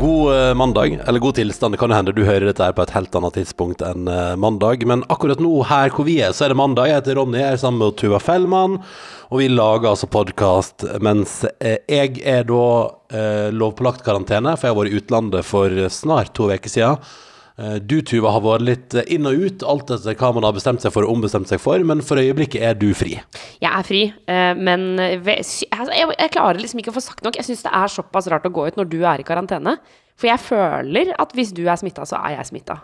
God eh, mandag, eller god tilstand. Det kan hende du hører dette her på et helt annet tidspunkt enn eh, mandag. Men akkurat nå, her hvor vi er, så er det mandag. Jeg heter Ronny, jeg er sammen med Tuva Fellmann. Og vi lager altså podkast mens eh, jeg er da eh, lovpålagt karantene, for jeg har vært i utlandet for snart to uker siden. Eh, Du, Tuva, har vært litt eh, inn og ut, alt etter hva man har bestemt seg for og ombestemt seg for, men for øyeblikket er du fri. Jeg er fri, eh, men altså, jeg, klarer liksom ikke å få sagt nok. Jeg syns det er såpass rart å gå ut når du er i karantene. For jeg føler at hvis du er smitta, så er jeg smitta.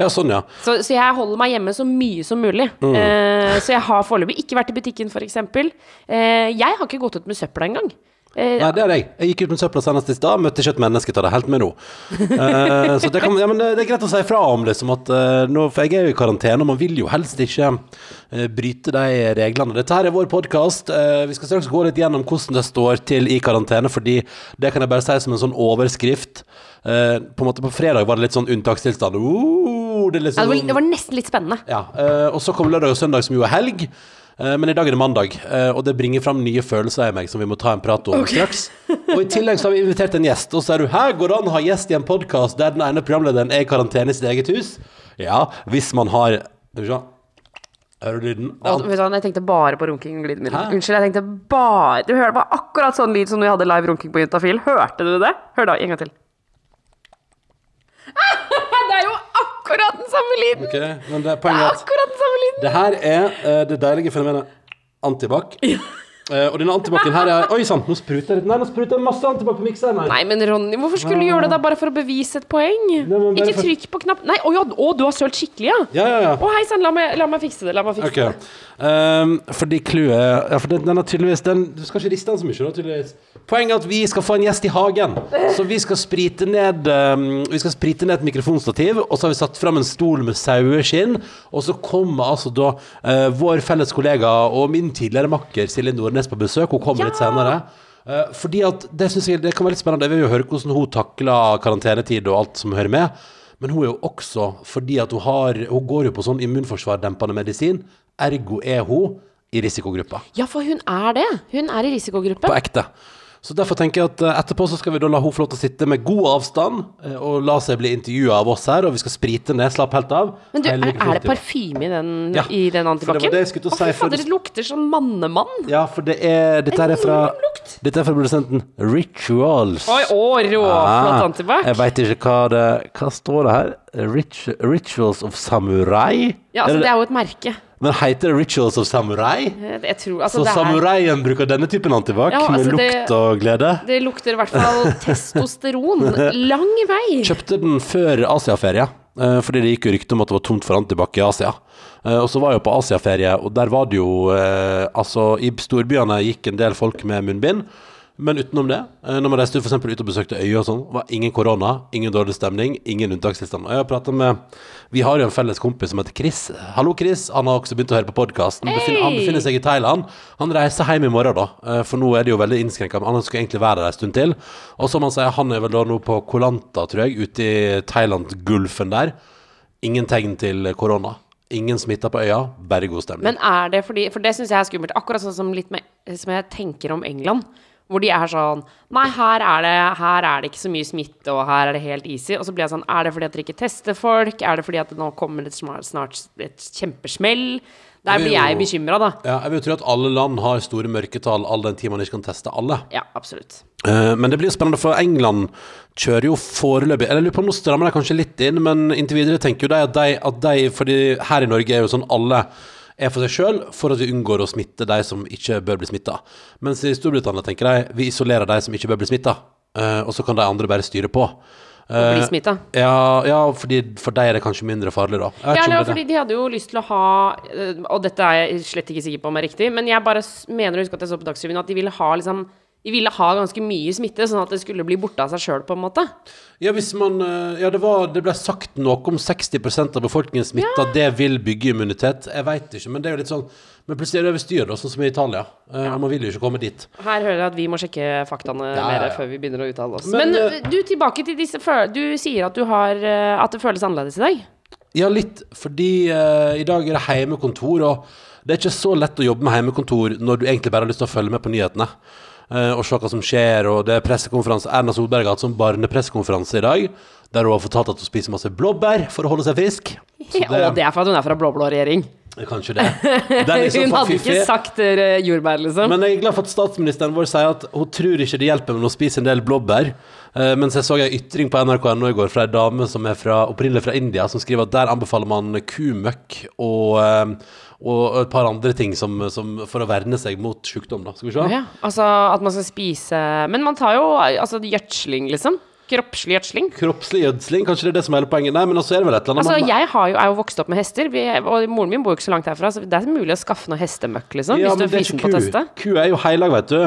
Ja, sånn, ja. Så, så jeg holder meg hjemme så mye som mulig. Eh, så jeg har foreløpig ikke vært i butikken, f.eks. Eh, jeg har ikke gått ut med søpla engang. Eh, Nei, det er jeg. Jeg gikk ut med søpla senest i stad, møtte ikke et menneske ta det helt med ro. Eh, så det, kan, ja, men det er greit å si fra om liksom at eh, nå, For jeg er jo i karantene, og man vil jo helst ikke eh, bryte de reglene. Dette her er vår podkast. vi skal straks gå litt gjennom hvordan det står til i karantene, fordi det kan jeg bare si som en sånn overskrift. Eh, på en måte På fredag var det litt sånn unntakstilstand. Uh, det, er ja, det, sånn, var, det var nesten litt spennende. ja, eh, og så kom lørdag og søndag, som jo er helg. Eh, Men i dag er det mandag, eh, og det bringer fram nye følelser i meg som vi må ta en prat om straks. Og i tillegg så har vi invitert en gjest, og så er du her går det an å ha gjest i en podkast der den ene programlederen er i karantene i sitt eget hus? Ja, hvis man har. Hører du lyden? Ja, vet du hva, jeg tenkte bare på runking og glidemiddel. Unnskyld, jeg tenkte bare Du hører bare akkurat sånn lyd som når vi hadde live runking på Juntafil. Hørte du det? Hør da, en gang til. det jo akkurat den samme lyden! Okay, men det er poenget at det her er eh, det deilige fenomenet antibac. Eh, og denne antibacen her er Oi sann, nå spruter det Nei, nå spruter det masse antibac på mikseren her. Nei, men Ronny, hvorfor skulle du gjøre det da bare for å bevise et poeng? Nei, Ikke for- trykk på knapp Nei, å ja, å, du har sølt skikkelig, ja? Ja, ja, ja. Å, hei sann, la, la meg fikse det. La meg fikse Ok. Um, fordi clouet Ja, for den, den er tydeligvis den, Du skal ikke riste den så mye, da, tydeligvis. Poenget er at vi skal få en gjest i hagen. Så vi skal sprite ned um, Vi skal sprite ned et mikrofonstativ, og så har vi satt fram en stol med saueskinn. Og så kommer altså da uh, vår felles kollega og min tidligere makker Silje Nordnes på besøk. Hun kommer litt senere. Eh, fordi at Det synes jeg det kan være litt spennende. Jeg vil jo høre hvordan hun takler karantenetid og alt som hører med. Men hun er jo også fordi at hun har Hun går jo på sånn immunforsvardempende medisin. Ergo er hun i risikogruppa. Ja, for hun er det. Hun er i risikogruppe. På ekte. Så derfor tenker jeg at eh, etterpå så skal vi da la hun få lov til å sitte med god avstand eh, og la seg bli intervjua av oss her, og vi skal sprite ned. Slapp helt av. Men du, er, er det parfyme i den, Ja, den antibac-en? å fy fader, det- lukter som mannemann. Ja, for det er Dette er fra. Dette er fra produsenten Rituals. Oi, å, råflott Ah, antibac. Jeg veit ikke hva det Hva står det her? Rit rituals of Samurai? Ja, altså, det- det er jo et merke. Men heter det Rituals of Samurai? Eh, tror, altså, Så er, samuraien bruker denne typen antibac Ja, med lukt det- og glede? det lukter i hvert fall testosteron. Lang vei. Kjøpte den før Asiaferie, eh, fordi det gikk jo rykte om at det var tomt for antibac i Asia. Eh, Og så var jeg på Asiaferie, og der var det jo Altså, i storbyene gikk en del folk med munnbind. Men utenom det, eh, når man reiste for ut og besøkte øyer og sånn, var ingen korona, ingen dårlig stemning, ingen unntakstilstand. Og jeg har pratet med Vi har jo en felles kompis som heter Chris. Hallo, Chris. Han har også begynt å høre på podkasten. Han befinner seg i Thailand. Han reiser hjem i morgen, da, eh, for nå er det jo veldig innskrenka. Han skulle egentlig være der en stund til. Og som han sier, han er vel da nå på Kolanta, tror jeg, ute i Thailand-gulfen der. Ingen tegn til korona. Ingen smitta på øya, bare god stemning. Men er det fordi For det syns jeg er skummelt. Akkurat sånn som, litt med, som jeg tenker om England. Hvor de er sånn Nei, her er, det, her er det ikke så mye smitte, og her er det helt easy. Og så blir jeg sånn Er det fordi at dere ikke tester folk? Er det fordi at det nå kommer det snart, snart et kjempesmell? Der blir jeg bekymra, da. ja, jeg vil tro at alle land har store mørketall all den tid man ikke kan teste alle. Ja, absolutt. Eh, men det blir spennende, for England kjører jo foreløpig Eller jeg lurer på om nå strammer de kanskje litt inn, men inntil videre tenker jo de at de, at de Fordi her i Norge er jo sånn alle er for seg sjøl for at vi unngår å smitte de som ikke bør bli smitta. Mens i Storbritannia tenker de vi isolerer de som ikke bør bli smitta, og så kan de andre bare styre på. Å bli smitta. Ja, ja fordi for deg er det kanskje mindre farlig, da. Ja, ja, fordi de hadde jo lyst til å ha øh, Og dette er jeg slett ikke sikker på om er riktig, men jeg bare mener å huske at jeg så på Dagsrevyen at de ville ha liksom De ville ha ganske mye smitte, sånn at det skulle bli borte av seg sjøl, på en måte. Ja, hvis man eh, Ja, det, var, det ble sagt noe om 60% av befolkningen smitta. Det vil bygge immunitet. Jeg veit ikke, men det er jo litt sånn Men plutselig er det over styr, sånn som i Italia. Ja. Man vil jo ikke komme dit. Her hører jeg at vi må sjekke faktaene Ja, mer ja, ja. før vi begynner å uttale oss. Men, Men, eh, du, tilbake til disse. Du sier at du har eh, At det føles annerledes i dag. Ja, litt, fordi uh, i dag er det heimekontor, og det er ikke så lett å jobbe med heimekontor når du egentlig bare har lyst til å følge med på nyhetene. Eh, og se hva som skjer, og det er pressekonferanse. Erna Solberg har hatt sånn barnepressekonferanse i dag, der hun har fortalt at hun spiser masse blåbær for å holde seg frisk. Så Og det er for at hun er fra blå-blå regjering. Kanskje det. Er så Hun hadde ikke sagt eh, jordbær, liksom. Men jeg er glad for at statsministeren vår sier at hun tror ikke det hjelper med å spise en del blåbær. Uh, mens jeg så en ytring på nrk.no i går fra ei dame som er fra, opprinnelig fra India, som skriver at der anbefaler man kumøkk og, eh, og et par andre ting som, som for å verne seg mot sykdom. Da. Skal vi se? Ja, altså at man skal spise Men man tar jo altså gjødsling, liksom. Kroppslig gjødsling. Kroppslig gjødsling, kanskje det er det som er hele poenget? Nei, men også er det vel et eller annet Altså, jeg har jo, er jo vokst opp med hester, vi, og moren min bor jo ikke så langt herfra, så det er mulig å skaffe noe hestemøkk, liksom, Ja, hvis du er fysen på å teste. Ku er jo heilag, vet du.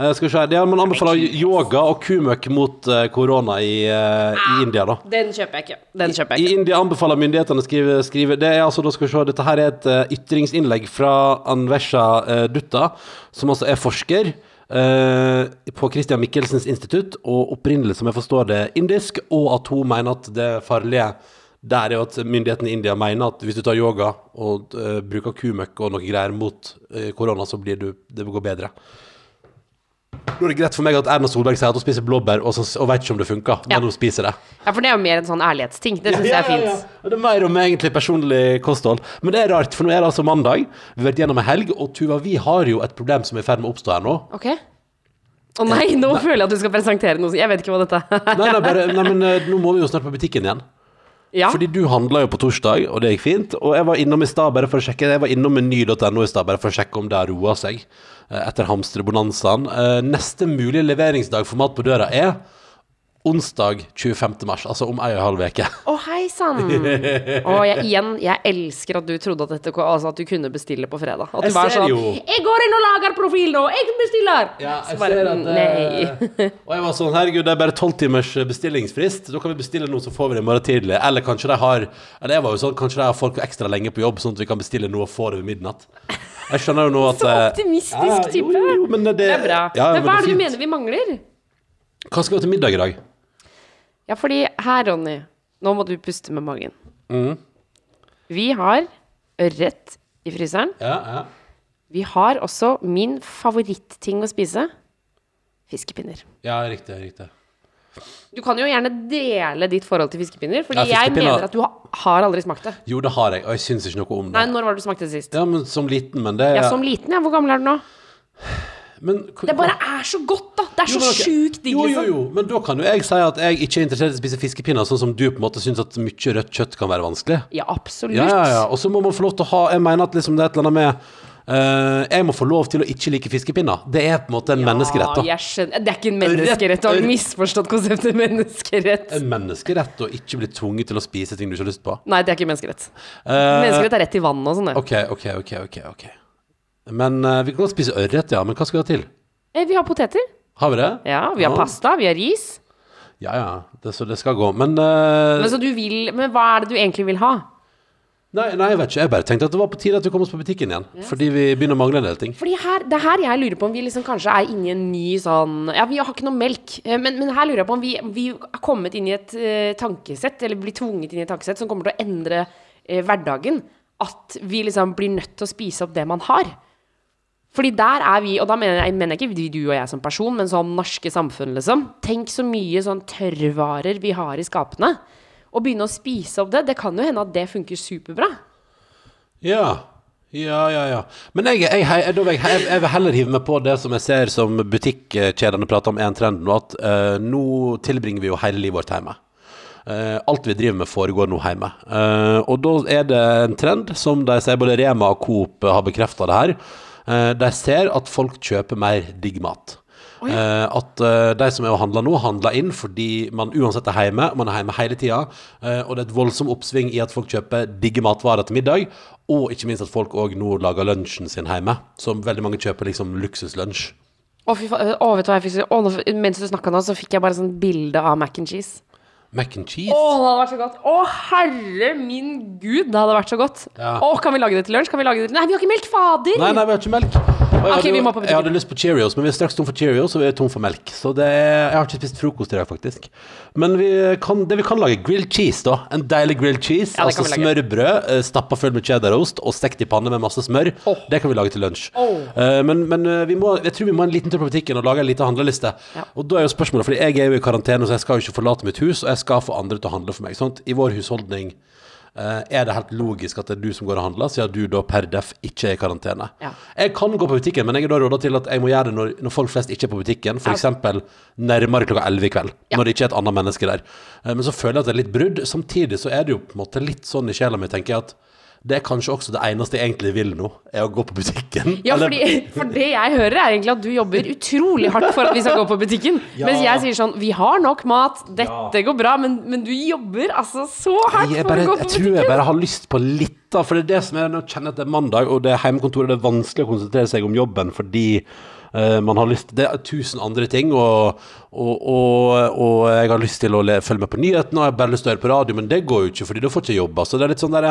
Eh, skal vi se. Ja, man anbefaler yoga og kumøkk mot eh, korona i, uh, i India, da. Den kjøper jeg ikke. Den kjøper jeg I ikke. India anbefaler myndighetene å skrive, skrive Det er altså, da skal vi se, Dette her er et ytringsinnlegg fra Anvesha uh, Dutta, som altså er forsker på Christian Michelsens institutt, og opprinnelig, som jeg forstår det, indisk, og at hun mener at det farlige der er jo at myndighetene i India mener at hvis du tar yoga og uh, bruker kumøkk og noe greier mot korona, korona, så blir du, det går bedre. Nå er det greit for meg at Erna Solberg sier at hun spiser blåbær, og, så, og vet ikke om det funker, Ja. men hun spiser det. Ja, for det er jo mer en sånn ærlighetsting. Det syns jeg er fint. Det er mer om egentlig personlig kosthold. Men det er rart, for nå er det altså mandag. Vi har vært gjennom en helg, og Tuva, vi har jo et problem som er i ferd med å oppstå her nå. Ok? Å nei, nå føler jeg at du skal presentere noe. Jeg vet ikke hva dette er. Nei, nei, bare, nei men eh, nå må vi jo snart på butikken igjen. Ja. Fordi du handla jo på torsdag, og det gikk fint. Og jeg var innom i stad bare for å sjekke Jeg var innom meny.no i stad bare for å sjekke om det har roa seg eh, etter hamstrebonanzaen. Eh, Neste mulige leveringsdag for mat på døra er onsdag 25. mars, altså om ei og en halv uke. Å, hei sann. Jeg, igjen, jeg elsker at du trodde at, dette, altså at du kunne bestille på fredag. At Jeg du var ser sånn jo. 'Jeg går inn og lager profil nå! Jeg bestiller!' Ja, jeg bare, ser at Nei. eh, Og jeg var sånn, herregud, det er bare 12 timers bestillingsfrist. Da kan vi bestille noe, så får vi det i morgen tidlig. Eller kanskje de har Eller jeg var jo sånn, kanskje de har folk ekstra lenge på jobb, sånn at vi kan bestille noe og få det ved midnatt. Jeg skjønner jo nå at Så eh, optimistisk ja, type. Jo, jo, jo, men det, Det er bra. Ja, men hva er det du mener vi mangler? Hva skal vi ha til middag i dag? Ja, fordi her, Ronny, nå må du puste med magen. Mm. Vi har ørret i fryseren. Ja, ja. Vi har også min favoritting å spise. Fiskepinner. ja riktig. riktig. Du kan jo gjerne dele ditt forhold til fiskepinner, fordi Ja, jeg mener at du har aldri smakt det. Jo, det har jeg, og jeg syns ikke noe om det. Nei, når var det du smakte det sist? Ja, men Som liten, men det Ja, som liten, ja. Hvor gammel er du nå? Men, Det bare er så godt, da! Det er Jo, så sjukt digg, Jo, jo, liksom. jo, men da kan jo jeg si at jeg ikke er interessert i å spise fiskepinner, sånn som du på en måte syns at mye rødt kjøtt kan være vanskelig. Ja, absolutt. Ja, ja, ja. Og så må man få lov til å ha Jeg mener at liksom det er et eller annet med Uh, Jeg må få lov til å ikke like fiskepinner. Det er på en måte en menneskerett, da. Det er ikke en menneskerett. Du har misforstått konseptet menneskerett. En menneskerett å ikke bli tvunget til å spise ting du ikke har lyst på. Nei, det er ikke menneskerett. Uh, Menneskerett er rett i vannet og sånn. OK, OK, OK. ok, ok Men eh, vi kan godt spise ørret, ja. Men hva skal vi ha til? Eh, Vi har poteter. Har vi det? Ja, vi har pasta, vi har ris. Ja, ja. Det, så det skal gå. Men eh, Men så du vil Men hva er det du egentlig vil ha? nei, nei, jeg vet ikke. Jeg bare tenkte at det var på tide at vi kom oss på butikken igjen. Fordi vi begynner å mangle en del ting. Fordi her, det er her jeg lurer på om vi liksom kanskje er inne i en ny sånn Ja, vi har ikke noe melk, eh, men, men her lurer jeg på om vi, vi er kommet inn i et eh, tankesett, eller blir tvunget inn i et tankesett som kommer til å endre eh, hverdagen. At vi liksom blir nødt til å spise opp det man har. Fordi der er vi, og da mener jeg, jeg ikke du og jeg som person, men som norske samfunn, liksom. Tenk så mye sånn tørrvarer vi har i skapene. Å begynne å spise opp det, det kan jo hende at det funker superbra. Ja. Ja, ja, ja. Men jeg, jeg, jeg, jeg vil heller hive meg på det som jeg ser som butikkjedene prater om er en trend nå, at uh, nå tilbringer vi jo hele livet vårt hjemme. Uh, alt vi driver med foregår nå hjemme. Uh, og da er det en trend som de sier både Rema og Coop har bekrefta det her. Eh, de ser at folk kjøper mer digg mat. Eh, at eh, de som er og handler nå, handler inn fordi man uansett er hjemme, man er hjemme hele tida, og det er et voldsomt oppsving i at folk kjøper digge matvarer til middag, og ikke minst at folk òg nå lager lunsjen sin hjemme, som veldig mange kjøper liksom luksuslunsj. Å, fy faen. Oh, vet du hva jeg fikk Mens du snakka nå, så fikk jeg bare sånn bilde av mac and cheese. Mac and cheese? Å, det hadde vært så godt. Å, herre min gud, det hadde vært så godt. Ja. Å, kan vi lage det til lunsj? Kan vi lage det til Nei, vi har ikke melk, fader! Nei, nei, vi har ikke melk. Og jeg, Ok, hadde, vi jo- må på butikken. jeg hadde lyst på Cheerios, men vi er straks tom for Cheerios, og vi er tom for melk. Så det er, jeg har ikke spist frokost i dag, faktisk. Men vi kan, det vi kan lage, grilled cheese, da. En deilig grilled cheese. Ja, det altså kan vi lage. smørbrød eh, stappa full med cheddarost og stekt i panne med masse smør. Åh. Det kan vi lage til lunsj. Åh. Eh, men men eh, vi må, jeg tror vi må en liten tur på butikken og lage en liten handleliste. Ja. Og da er jo spørsmålet, fordi jeg er jo i karantene, så jeg skal jo ikke forlate mitt hus, og jeg skal få andre til å handle for meg. Sånn I vår husholdning Uh, er det helt logisk at det er du som går og handler, siden du da per def ikke er i karantene. Ja. Jeg kan gå på butikken, men jeg er da råda til at jeg må gjøre det når, når folk flest ikke er på butikken. F.eks. nærmere klokka 11 i kveld, Ja. når det ikke er et annet menneske der. Uh, Men så føler jeg at det er litt brudd. Samtidig så er det jo på en måte litt sånn i sjela mi, tenker jeg, at det er kanskje også det eneste jeg egentlig vil nå, er å gå på butikken. Ja, fordi, for det jeg hører, er egentlig at du jobber utrolig hardt for at vi skal gå på butikken. Ja. Mens jeg sier sånn Vi har nok mat, dette går bra, men, men du jobber altså så hardt bare, for å gå på jeg på tror jeg bare har lyst på litt, da. For det er det som er Nå kjenner at det er mandag, og det er hjemmekontoret. Det er vanskelig å konsentrere seg om jobben fordi man har lyst Det er tusen andre ting, og, og, og, og jeg har lyst til å le, følge med på nyhetene, og jeg har bare lyst til å høre på radio, men det går jo ikke, fordi da får jeg ikke jobba. Så det er litt sånn der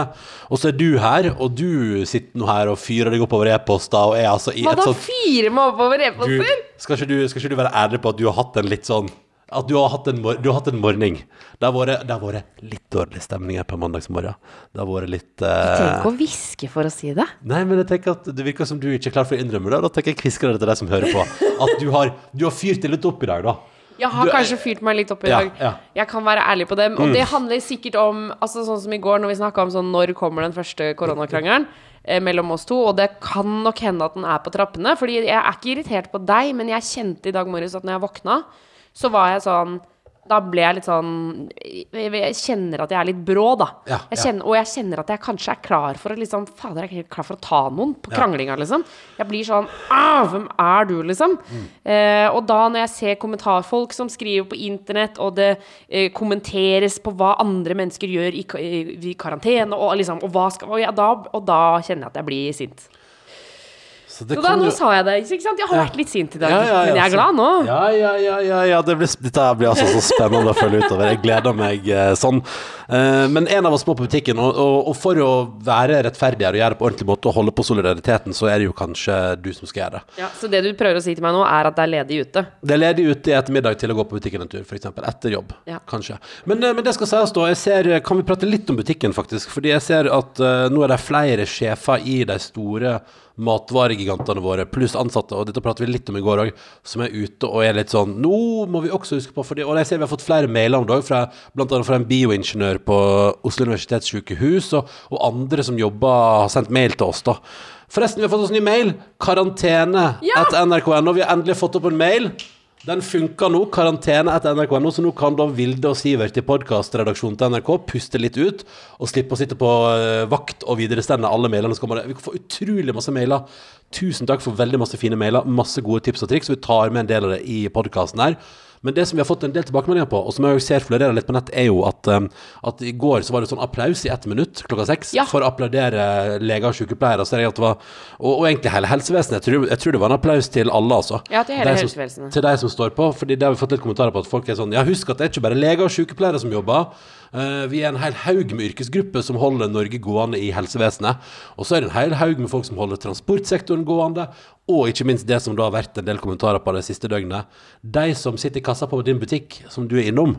Og så er du her, og du sitter nå her og fyrer deg oppover e-poster, og er altså i Hva et da, sånt fire meg oppover e-poster? skal, skal ikke du være ærlig på at du har hatt en litt sånn At du har hatt en, mor- du har hatt en morgen. Det har vært, det har vært litt dårlig stemning her på mandagsmorgen. Det har vært litt Du Trenger ikke å hviske for å si det. Nei, men jeg tenker at det virker som du ikke er klar for å innrømme det. Da tenker jeg kvisker det til deg som hører på. At du har, du har fyrt det litt opp i dag, da. Jeg har Du- kanskje fyrt meg litt opp i Ja, dag. ja. Mm. Jeg kan være ærlig på det. Og det handler sikkert om altså Sånn som i går, når vi snakka om sånn når kommer den første koronakrangelen eh, mellom oss to, og det kan nok hende at den er på trappene. Fordi jeg er ikke irritert på deg, men jeg kjente i dag morges at når jeg våkna, så var jeg sånn da ble jeg litt sånn Jeg kjenner at jeg er litt brå, da. Ja, jeg ja. og jeg kjenner at jeg kanskje er klar for å liksom Fader, jeg er ikke klar for å ta noen på kranglinga, liksom. Jeg blir sånn ah, Hvem er du, liksom? Mm. Eh, og da når jeg ser kommentarfolk som skriver på internett, og det eh, kommenteres på hva andre mennesker gjør i, i, i karantene, og liksom Og hva skal og, ja, da, og da kjenner jeg at jeg blir sint. Da, nå sa jeg det. Ikke sant? Jeg har vært litt sint i dag, men jeg er så- glad nå. Ja, ja, ja, ja, ja. Det blir, dette blir altså så spennende å følge utover. Jeg gleder meg eh, sånn. Eh, men en av oss må på butikken, og, og, og for å være rettferdigere og gjøre det på ordentlig måte og holde på solidariteten, så er det jo kanskje du som skal gjøre det. Ja, så det du prøver å si til meg nå, er at det er ledig ute? Det er ledig ute i ettermiddag til å gå på butikken en tur, f.eks. Etter jobb. Ja. Kanskje. Men, eh, men det skal sies, da. Jeg ser, kan vi prate litt om butikken, faktisk? Fordi jeg ser at eh, nå er det flere sjefer i de store matvaregigantene våre, pluss ansatte, og dette prater vi litt om i går òg, som er ute og er litt sånn Nå må vi også huske på fordi, Og jeg ser vi har fått flere mailer om det òg, bl.a. fra en bioingeniør på Oslo universitetssykehus, og, og andre som jobber, har sendt mail til oss, da. Forresten, vi har fått oss ny mail. Karantene Ja! etter nrk.no. Vi har endelig fått opp en mail. Den funker nå, karantene etter nrk.no, så nå kan da Vilde og Sivert i podkastredaksjonen til NRK puste litt ut og slippe å sitte på eh, vakt og viderestende alle mailene. Vi får utrolig masse mailer. Tusen takk for veldig masse fine mailer, masse gode tips og triks. Vi tar med en del av det i podkasten her. Men det som vi har fått en del tilbakemeldinger på, og som jeg ser florerer litt på nett, er jo at, um, at i går så var det sånn applaus i ett minutt klokka seks Ja. for å applaudere leger og sykepleiere. Det var, og, og egentlig hele helsevesenet. Jeg tror, jeg tror det var en applaus til alle, altså. Ja, til hele De som- helsevesenet. Til de som står på. Fordi det har vi fått litt kommentarer på at folk er sånn Ja, husk at det er ikke bare leger og sykepleiere som jobber. Uh, vi er en hel haug med yrkesgrupper som holder Norge gående i helsevesenet. Og så er det en hel haug med folk som holder transportsektoren gående. Og ikke minst det som da har vært en del kommentarer på det siste døgnet. De som sitter i kassa på din butikk, som du er innom.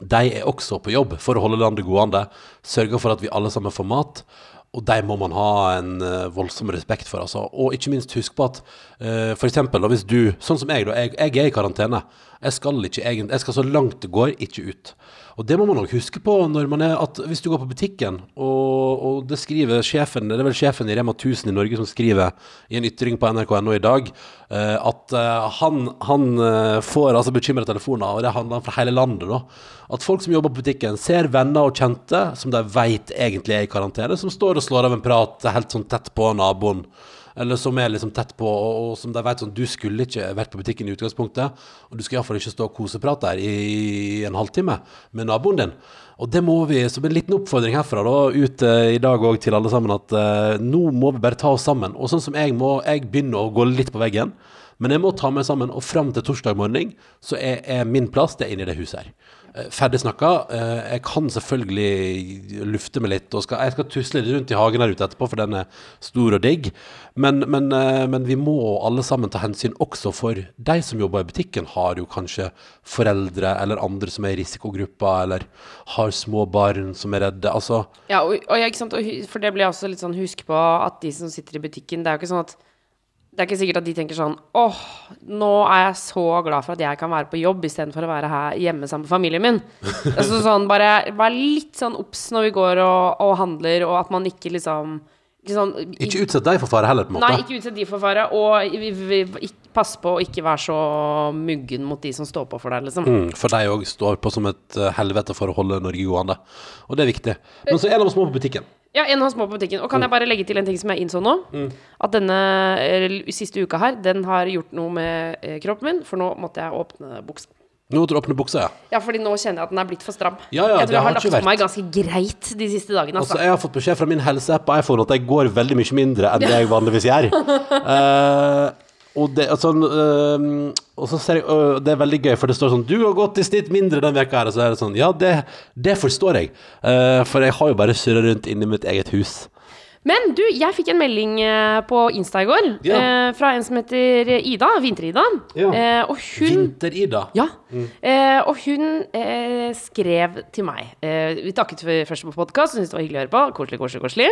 De er også på jobb for å holde landet gående, sørge for at vi alle sammen får mat. Og de må man ha en eh, voldsom respekt for. Altså. Og ikke minst husk på at uh, for eksempel, hvis du, sånn som jeg, da, jeg, jeg er i karantene. Jeg skal, ikke, jeg, jeg skal så langt det går, ikke ut. Og det må man nok huske på når man er at hvis du går på butikken, og, og det skriver sjefen, det er vel sjefen i Rema 1000 i Norge som skriver i en ytring på nrk.no i dag, eh, at eh, han, han eh, får altså bekymra telefoner, og det handler fra hele landet, da. At folk som jobber på butikken, ser venner og kjente som de veit egentlig er i karantene, som står og slår av en prat helt sånn tett på naboen. Eller som er liksom tett på, og, som de vet sånn Du skulle ikke vært på butikken i utgangspunktet, og du skal iallfall ikke stå og koseprate der i, en halvtime med naboen din. Og det må vi, som en liten oppfordring herfra da, ut eh, i dag òg til alle sammen, at eh, nå må vi bare ta oss sammen. Og sånn som jeg må Jeg begynner å gå litt på veggen. Men jeg må ta meg sammen, og fram til torsdag morgen så er, er min plass det er inne i det huset her. Eh, Ferdig snakka. Eh, Jeg kan selvfølgelig lufte meg litt, og skal, jeg skal tusle litt rundt i hagen her ute etterpå, for den er stor og digg. Men, men, eh, men vi må alle sammen ta hensyn også for de som jobber i butikken, har jo kanskje foreldre eller andre som er i risikogruppa, eller har små barn som er redde. Altså, Ja, og, og, for det blir også litt sånn Husk på at de som sitter i butikken Det er jo ikke sånn at Det er ikke sikkert at de tenker sånn Åh, nå er jeg så glad for at jeg kan være på jobb istedenfor å være her hjemme sammen med familien min. altså sånn bare Vær litt sånn obs når vi går og, og handler, og at man ikke liksom ikke sånn, ikke utsett deg for fare heller, på en måte. Nei, ikke utsett de for fare. Og vi, vi, ikke, pass på å ikke være så muggen mot de som står på for deg, liksom. Mm, for de òg står på som et eh, helvete for å holde Norge gående. Og det er viktig. Men så er det små på butikken. Ja, en av små på butikken. Og kan jeg bare legge til en ting som jeg innså nå? At denne eh, siste uka her, den har gjort noe med eh, kroppen min, for nå måtte jeg åpne buksa. Nå måtte du åpne buksa, ja. Ja, fordi nå kjenner jeg at den er blitt for stram. Ja, ja, jeg det tror jeg har har lagt på meg ganske greit de siste dagene. Altså, Altså. jeg har fått beskjed fra min helseapp på iPhone at jeg går veldig mye mindre enn det jeg vanligvis gjør. Eh, og, det, altså, øh, og så ser jeg øh, Det er veldig gøy, for det står sånn 'Du har gått i snitt mindre den veka her.' Og så er det sånn Ja, det, det forstår jeg. uh, for jeg har jo bare surra rundt inni mitt eget hus. Men du, jeg fikk en melding eh, på Insta i går Ja. eh, fra en som heter Ida. Vinter-Ida. Ja. Eh, og hun Vinter-Ida. Ja. Eh, og hun skrev til meg. Eh, vi takket først på podkast, syntes det var hyggelig å høre på. Koselig, koselig, koselig.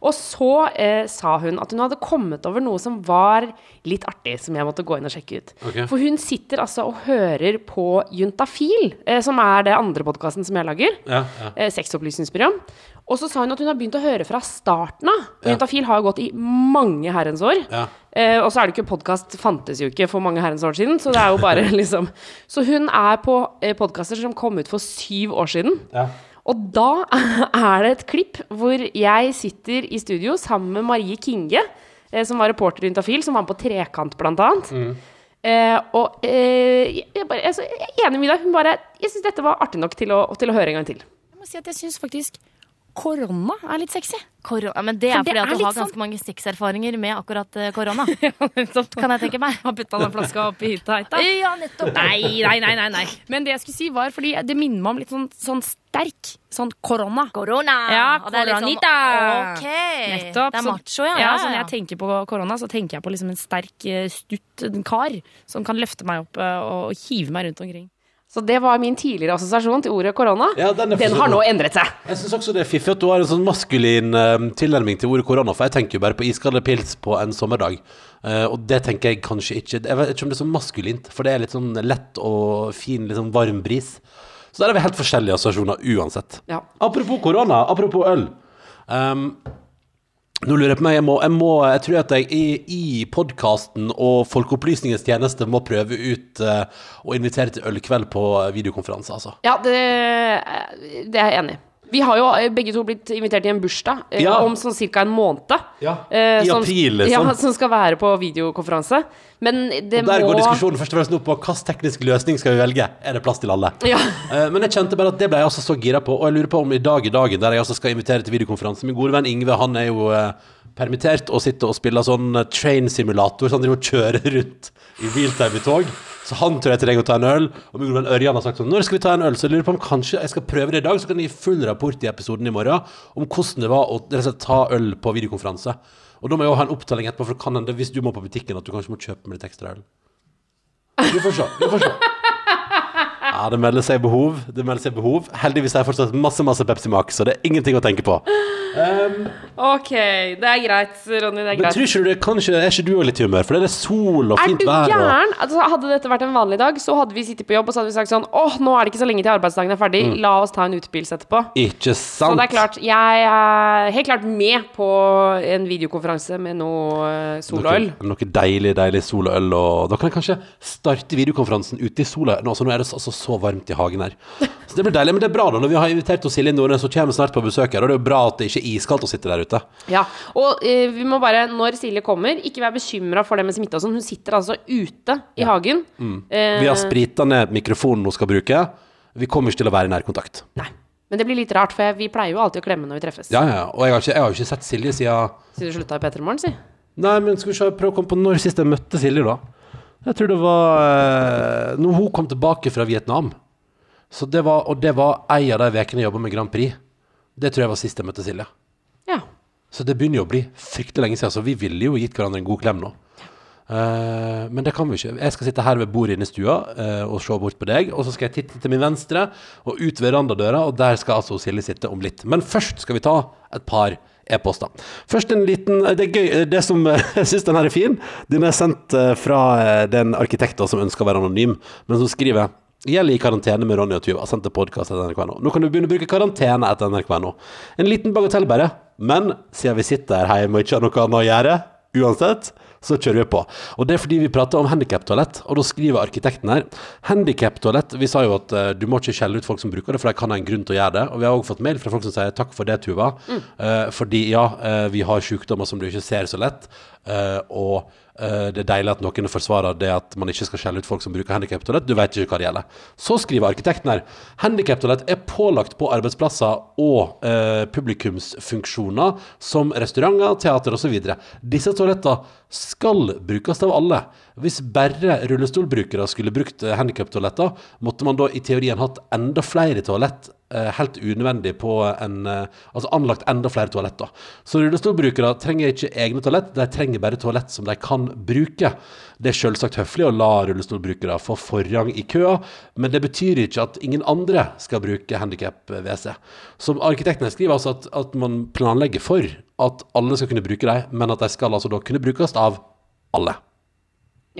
Og så eh, sa hun at hun hadde kommet over noe som var litt artig, som jeg måtte gå inn og sjekke ut. Okay. For hun sitter altså og hører på Juntafil, eh, som er det andre podkasten som jeg lager. Ja, ja. Eh, Sexopplysningsprogram. Og så sa hun at hun har begynt å høre fra starten av. Ja. Juntafil har gått i mange herrens år. Ja. Eh, og så er det ikke podkast fantes jo ikke for mange herrens år siden, så det er jo bare liksom Så hun er på eh, podkaster som kom ut for syv år siden. Ja. Og da er det et klipp hvor jeg sitter i studio sammen med Marie Kinge, eh, som var reporter i Juntafil, som var med på Trekant, blant annet. Eh, og eh, jeg, bare, altså, jeg er enig med deg. Hun bare Jeg syns dette var artig nok til å, til å høre en gang til. Jeg må si at jeg syns faktisk korona er litt sexy. Korona, men det er fordi det fordi at er du har ganske mange sexerfaringer med akkurat eh, korona. kan Kan jeg tenke meg. Har putta den flaska oppi hytta. Ja, nettopp. Nei, nei, nei, nei, nei. Men det jeg skulle si var fordi det minner meg om litt sånn, sånn sterk sånn korona. Korona! Ja, det er liksom- koronita. Ok. Nettopp. Det er macho, ja. ja, ja, så når jeg tenker på korona, så tenker jeg på liksom en sterk, eh, stutt kar som kan løfte meg opp eh, og hive meg rundt omkring. Så det var min tidligere assosiasjon til ordet korona. Ja, den er den har nå endret seg. Jeg syns også det er fiffig at du har en sånn maskulin uh, tilnærming til ordet korona, for jeg tenker jo bare på iskalde pils på en sommerdag. Uh, og det tenker jeg kanskje ikke Jeg vet ikke om det er så maskulint, for det er litt sånn lett og fin, litt sånn varm bris. Så der har vi helt forskjellige assosiasjoner uansett. Ja. Apropos korona, apropos øl. Um, nå lurer jeg på meg, jeg må, jeg må Jeg tror at jeg i, i podkasten og Folkeopplysningens tjeneste må prøve ut uh, å invitere til ølkveld på videokonferanse, altså. Ja, det, det er jeg enig i. Vi har jo eh, begge to blitt invitert i en bursdag eh, Ja. om sånn ca. en måned. Ja, Eh, i som- april, liksom. Ja, som skal være på videokonferanse. Men det Og der må går diskusjonen først og fremst nå på hvilken teknisk løsning skal vi velge. Er det plass til alle? Ja. Eh, Men jeg kjente bare at det ble jeg også så gira på, og jeg lurer på om i dag i dagen, der jeg også skal invitere til videokonferanse Min gode venn Ingve, han er jo permittert og sitter og spiller sånn train simulator, så han driver og kjører rundt i biltime i tog. Så han tror jeg trenger å ta en øl. Og venn Ørjan har sagt sånn Når skal vi ta en øl? Så jeg lurer på om kanskje jeg skal prøve det i dag, så kan jeg gi full rapport i episoden i morgen om hvordan det var å altså, ta øl på videokonferanse. Og da må jeg òg ha en opptelling etterpå, for kan hende hvis du må på butikken at du kanskje må kjøpe med litt ekstra øl. Vi får se. Vi får se. Ja, det melder seg behov. Det melder seg behov. Heldigvis har jeg fortsatt masse masse Pepsi Max, så det er ingenting å tenke på. Ok, det er greit, Ronny. Det er Men greit. tror ikke du det, ikke, er ikke du òg litt i humør? For det er sol og Er fint du gæren? Og... Altså, hadde dette vært en vanlig dag, så hadde vi sittet på jobb og så hadde vi sagt sånn Åh, nå er det ikke så lenge til arbeidsdagen er ferdig. La oss ta en utepils etterpå. Ikke sant. Så det er klart, jeg er helt klart med på en videokonferanse med noe soløl. sol og øl. Noe, noe deilig, deilig sol og øl. Og da kan jeg kanskje starte videokonferansen ute i sola. Nå, altså, nå er det altså så varmt i hagen her. Så det blir deilig. Men det er bra, da. Når vi har invitert oss Silje Nordnes, så kommer snart på besøk her. Og det er jo bra at det ikke er iskaldt å sitte der ute. Ja, og eh, vi må bare, når Silje kommer, ikke være bekymra for det med smitte og sånn. Hun sitter altså ute i hagen. Eh, Vi har sprita ned mikrofonen hun skal bruke. Vi kommer ikke til å være i nærkontakt. Nei. Men det blir litt rart, for vi pleier jo alltid å klemme når vi treffes. Ja, ja. Og jeg har ikke, jeg har jo ikke sett Silje siden Siden du slutta i P3 Morgen, si. Nei, men skal vi se, prøve å komme på når sist jeg møtte Silje, da. Jeg tror det var eh, Når hun kom tilbake fra Vietnam, så det var, og det var ei av de ukene jeg jobba med Grand Prix. Det tror jeg var sist jeg møtte Silje. Ja. Så det begynner jo å bli fryktelig lenge siden, så vi ville jo gitt hverandre en god klem nå. Eh, men det kan vi ikke. Jeg skal sitte her ved bordet inne i stua eh, og se bort på deg. Og så skal jeg titte til min venstre og ut verandadøra, og der skal altså Silje sitte om litt. Men først skal vi ta et par e-poster. Først en liten Det er gøy. Det som Jeg syns den her er fin. Den er sendt eh, fra eh, den arkitekten som ønsker å være anonym, men som skriver Gjelder i karantene med Ronny og Tuva. Sendt til podkast etter nrk.no. Nå kan du begynne å bruke karantene etter nrk.no. En liten bagatell bare, men siden vi sitter her hjemme og ikke har noe annet å gjøre, uansett, så kjører vi på. Og det er fordi vi prater om handikaptoalett, og da skriver arkitekten her Handikaptoalett Vi sa jo at uh, du må ikke skjelle ut folk som bruker det, for de kan ha en grunn til å gjøre det. Og vi har også fått mail fra folk som sier takk for det, Tuva. Eh, fordi ja, uh, vi har sykdommer som du ikke ser så lett, og eh, det er deilig at noen forsvarer det at man ikke skal skjelle ut folk som bruker handikaptoalett. Du vet ikke hva det gjelder. Så skriver arkitekten her handikaptoalett er pålagt på arbeidsplasser og eh, publikumsfunksjoner som restauranter, teater osv. Disse toalettene skal brukes av alle. Hvis bare rullestolbrukere skulle brukt eh, handikaptoaletter, måtte man da i teorien hatt enda flere toalett eh, helt unødvendig på en eh, Altså anlagt enda flere toaletter. Så rullestolbrukere trenger ikke egne toalett, de trenger bare toalett som de kan bruke. Det er selvsagt høflig å la rullestolbrukere få forrang i køa, men det betyr ikke at ingen andre skal bruke handikap-WC. Som arkitektene skriver altså at, at man planlegger for at alle skal kunne bruke dem, men at de skal altså da kunne brukes av alle.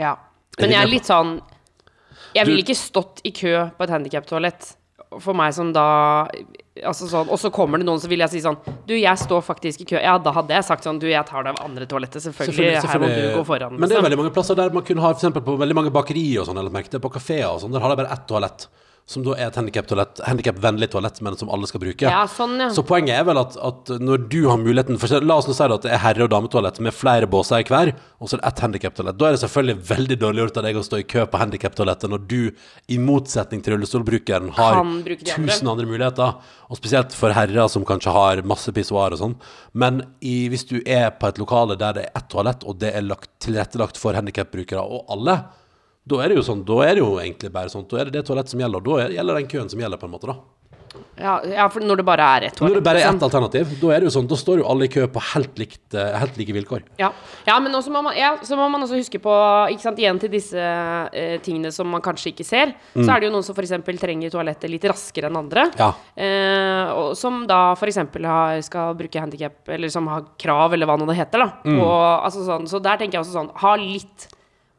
Ja. Men jeg er litt sånn Jeg ville ikke stått i kø på et handikaptoalett. For meg som da Altså sånn Og så kommer det noen, så vil jeg si sånn Du, jeg står faktisk i kø. Ja, da hadde jeg sagt sånn Du, jeg tar det av andre toalettet. Selvfølgelig. Her må du gå foran. Men det er liksom. veldig mange plasser der man kunne ha eksempel på veldig mange bakerier og sånn, eller merket det, på kafeer og sånn, der har de bare ett toalett. Som da er et handikapvennlig toalett, men som alle skal bruke. Ja, sånn, ja. Så poenget er vel at, at når du har muligheten for, La oss nå si at det er herre- og dametoalett med flere båser i hver, og så er det ett handikaptoalett. Da er det selvfølgelig veldig dårlig gjort av deg å stå i kø på handikaptoalettet når du, i motsetning til rullestolbrukeren, har andre. tusen andre muligheter. Og spesielt for herrer som kanskje har masse pissoar og sånn. Men i, hvis du er på et lokale der det er ett toalett, og det er lagt, tilrettelagt for handikapbrukere og alle, da er det jo sånn, da er det jo egentlig bare sånn, da er det det toalettet som gjelder, og da er, gjelder den køen som gjelder på en måte da. Ja, ja, for når det bare er ett toalett. Når det bare er liksom. ett alternativ, da er det jo sånn, da står jo alle i kø på helt, likt, eh, helt like vilkår. Ja. ja, men også må man, ja, så må man også huske på ikke sant, Igjen til disse eh, tingene som man kanskje ikke ser. Så er det jo noen som f.eks. trenger toalettet litt raskere enn andre. Mm. Ja. Eh, og som da f.eks. skal bruke handikap, eller som har krav, eller hva nå det heter. da Mm. Og, altså sånn, Så der tenker jeg også sånn Ha litt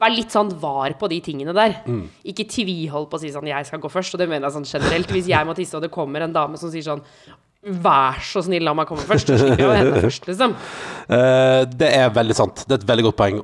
Vær litt sånn var på de tingene der. Mm. Ikke tvihold på å si sånn 'jeg skal gå først'. Og det mener jeg sånn generelt. Hvis jeg må tisse, og det kommer en dame som sier sånn 'vær så snill, la meg komme først', å hente først, liksom. Uh, det er veldig sant. Det er et veldig godt poeng.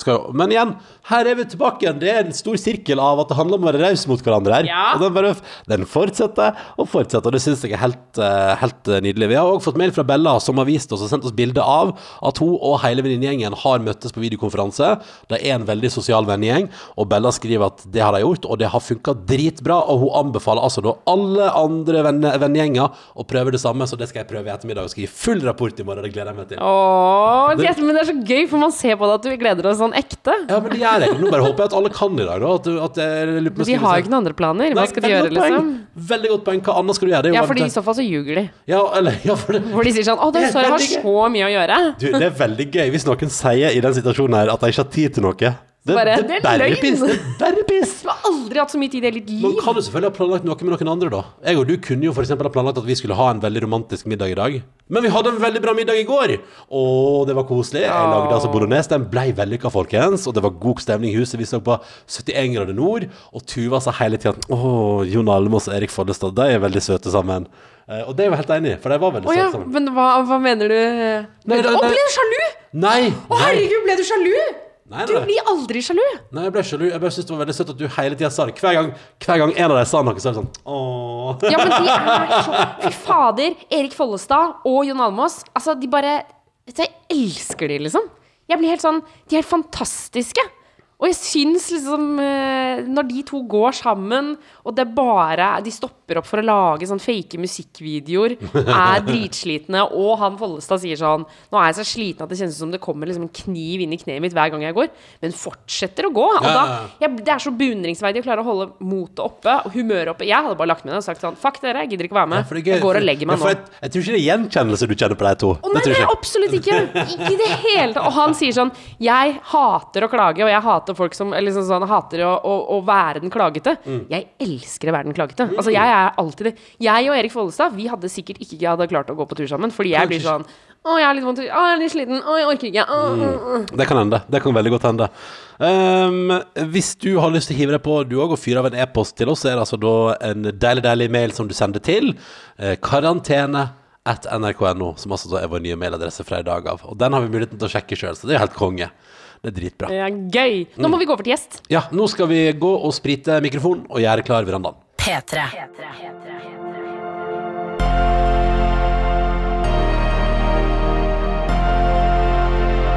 Skal, men igjen, her er vi tilbake igjen. Det er en stor sirkel av at det handler om å være raus mot hverandre her. Ja. Og den, bare, den fortsetter og fortsetter, og det syns jeg er helt, uh, helt eh, nydelig. Vi har også fått mail fra Bella, som har vist oss og sendt oss bilde av at hun og hele venninnegjengen har møttes på videokonferanse. Det er en veldig sosial vennegjeng, og Bella skriver at det har de gjort, og det har funka dritbra. Og hun anbefaler altså da alle andre venne, vennegjenger å prøve det samme, så det skal jeg prøve i ettermiddag og skal gi full rapport i morgen. Det gleder jeg meg til. Åh, Det- men det er så gøy, for man ser på det at du gleder deg sånn ekte. Ja, men det gjør jeg. Nå bare håper jeg at alle kan i dag, da. At, du- at jeg om De har jo ikke noen andre planer. Hva skal de gjøre, liksom? Veldig godt poeng. Hva annet skal du gjøre? Det Ja, for i så fall så ljuger de. ja, eller, ja, for det, for de sier sånn 'Å, det Det er jeg har så mye å gjøre'. du, det er veldig gøy hvis noen sier i den situasjonen her at de ikke har tid til noe. Det, Bare, det, det er løgn. piss. Det er bare piss. Du har aldri hatt så mye tid i hele ditt Man liv. kan jo selvfølgelig ha planlagt noe med noen andre, da. Jeg og du kunne jo eksempel ha planlagt at vi skulle ha en veldig romantisk middag i dag. Men vi hadde en veldig bra middag i går! Å, det var koselig. Jeg lagde altså bolognese. Den ble vellykka, folkens. Og det var god stemning i huset. Vi så på 71 grader nord, og Tuva sa hele tida Å, Jon Almaas og Erik Follestad, de er veldig søte sammen. Eh, og det er jeg jo helt enig i, for de var veldig oh, ja, søte sammen. men hva, hva mener du? Nei, Å, nei, ble du sjalu? Nei! Å, herregud, ble du sjalu? Nei, Du nei. blir aldri sjalu. Nei, jeg ble sjalu. Jeg bare syntes det var veldig søtt at du hele tida sa det. Hver gang, hver gang en av dem sa noe, så er det sånn Åh. Ja, men de er så Fy fader. Erik Follestad og Jon Almaas. Altså, de bare Jeg elsker de, liksom. Jeg blir helt sånn De er helt fantastiske. Og jeg syns liksom eh, Når de to går sammen, og det bare De stopper opp for å lage sånn fake musikkvideoer, er dritslitne, og han Follestad sier sånn Nå er jeg så sliten at det kjennes som det kommer liksom en kniv inn i kneet mitt hver gang jeg går, men fortsetter å gå. Og da, jeg, det er så beundringsverdig å klare å holde motet oppe og humøret oppe. Jeg hadde bare lagt med det og sagt sånn Fuck dere, jeg gidder ikke være med. Er gøy, jeg går og legger meg nå. Jeg, jeg tror ikke det er gjenkjennelse du kjenner på de to. Å nei, det nei, absolutt ikke. Ikke i det hele tatt. Og han sier sånn Jeg hater å klage, og jeg hater folk som sånn, sånn hater å, å, å være den klagete. Mm. Jeg elsker å være den klagete. Altså, jeg er alltid det. Jeg og Erik Follestad, vi hadde sikkert ikke hadde klart å gå på tur sammen, fordi jeg blir sånn Å, jeg er litt vondt Å, jeg er litt sliten. Å, jeg orker ikke. Å, å, å. Det kan hende. Det kan veldig godt hende. Um, hvis du har lyst til å hive deg på du òg og fyre av en e-post til oss, så er det altså da en deilig, deilig mail som du sender til eh, karantene at nrk.no, som altså da er vår nye mailadresse fra i dag av. Og den har vi muligheten til å sjekke sjøl, så det er helt konge. Det er dritbra. Det er gøy. Nå Mm. må vi gå over til gjest. Ja, nå skal vi gå og sprite mikrofonen og gjøre klar verandaen. P3.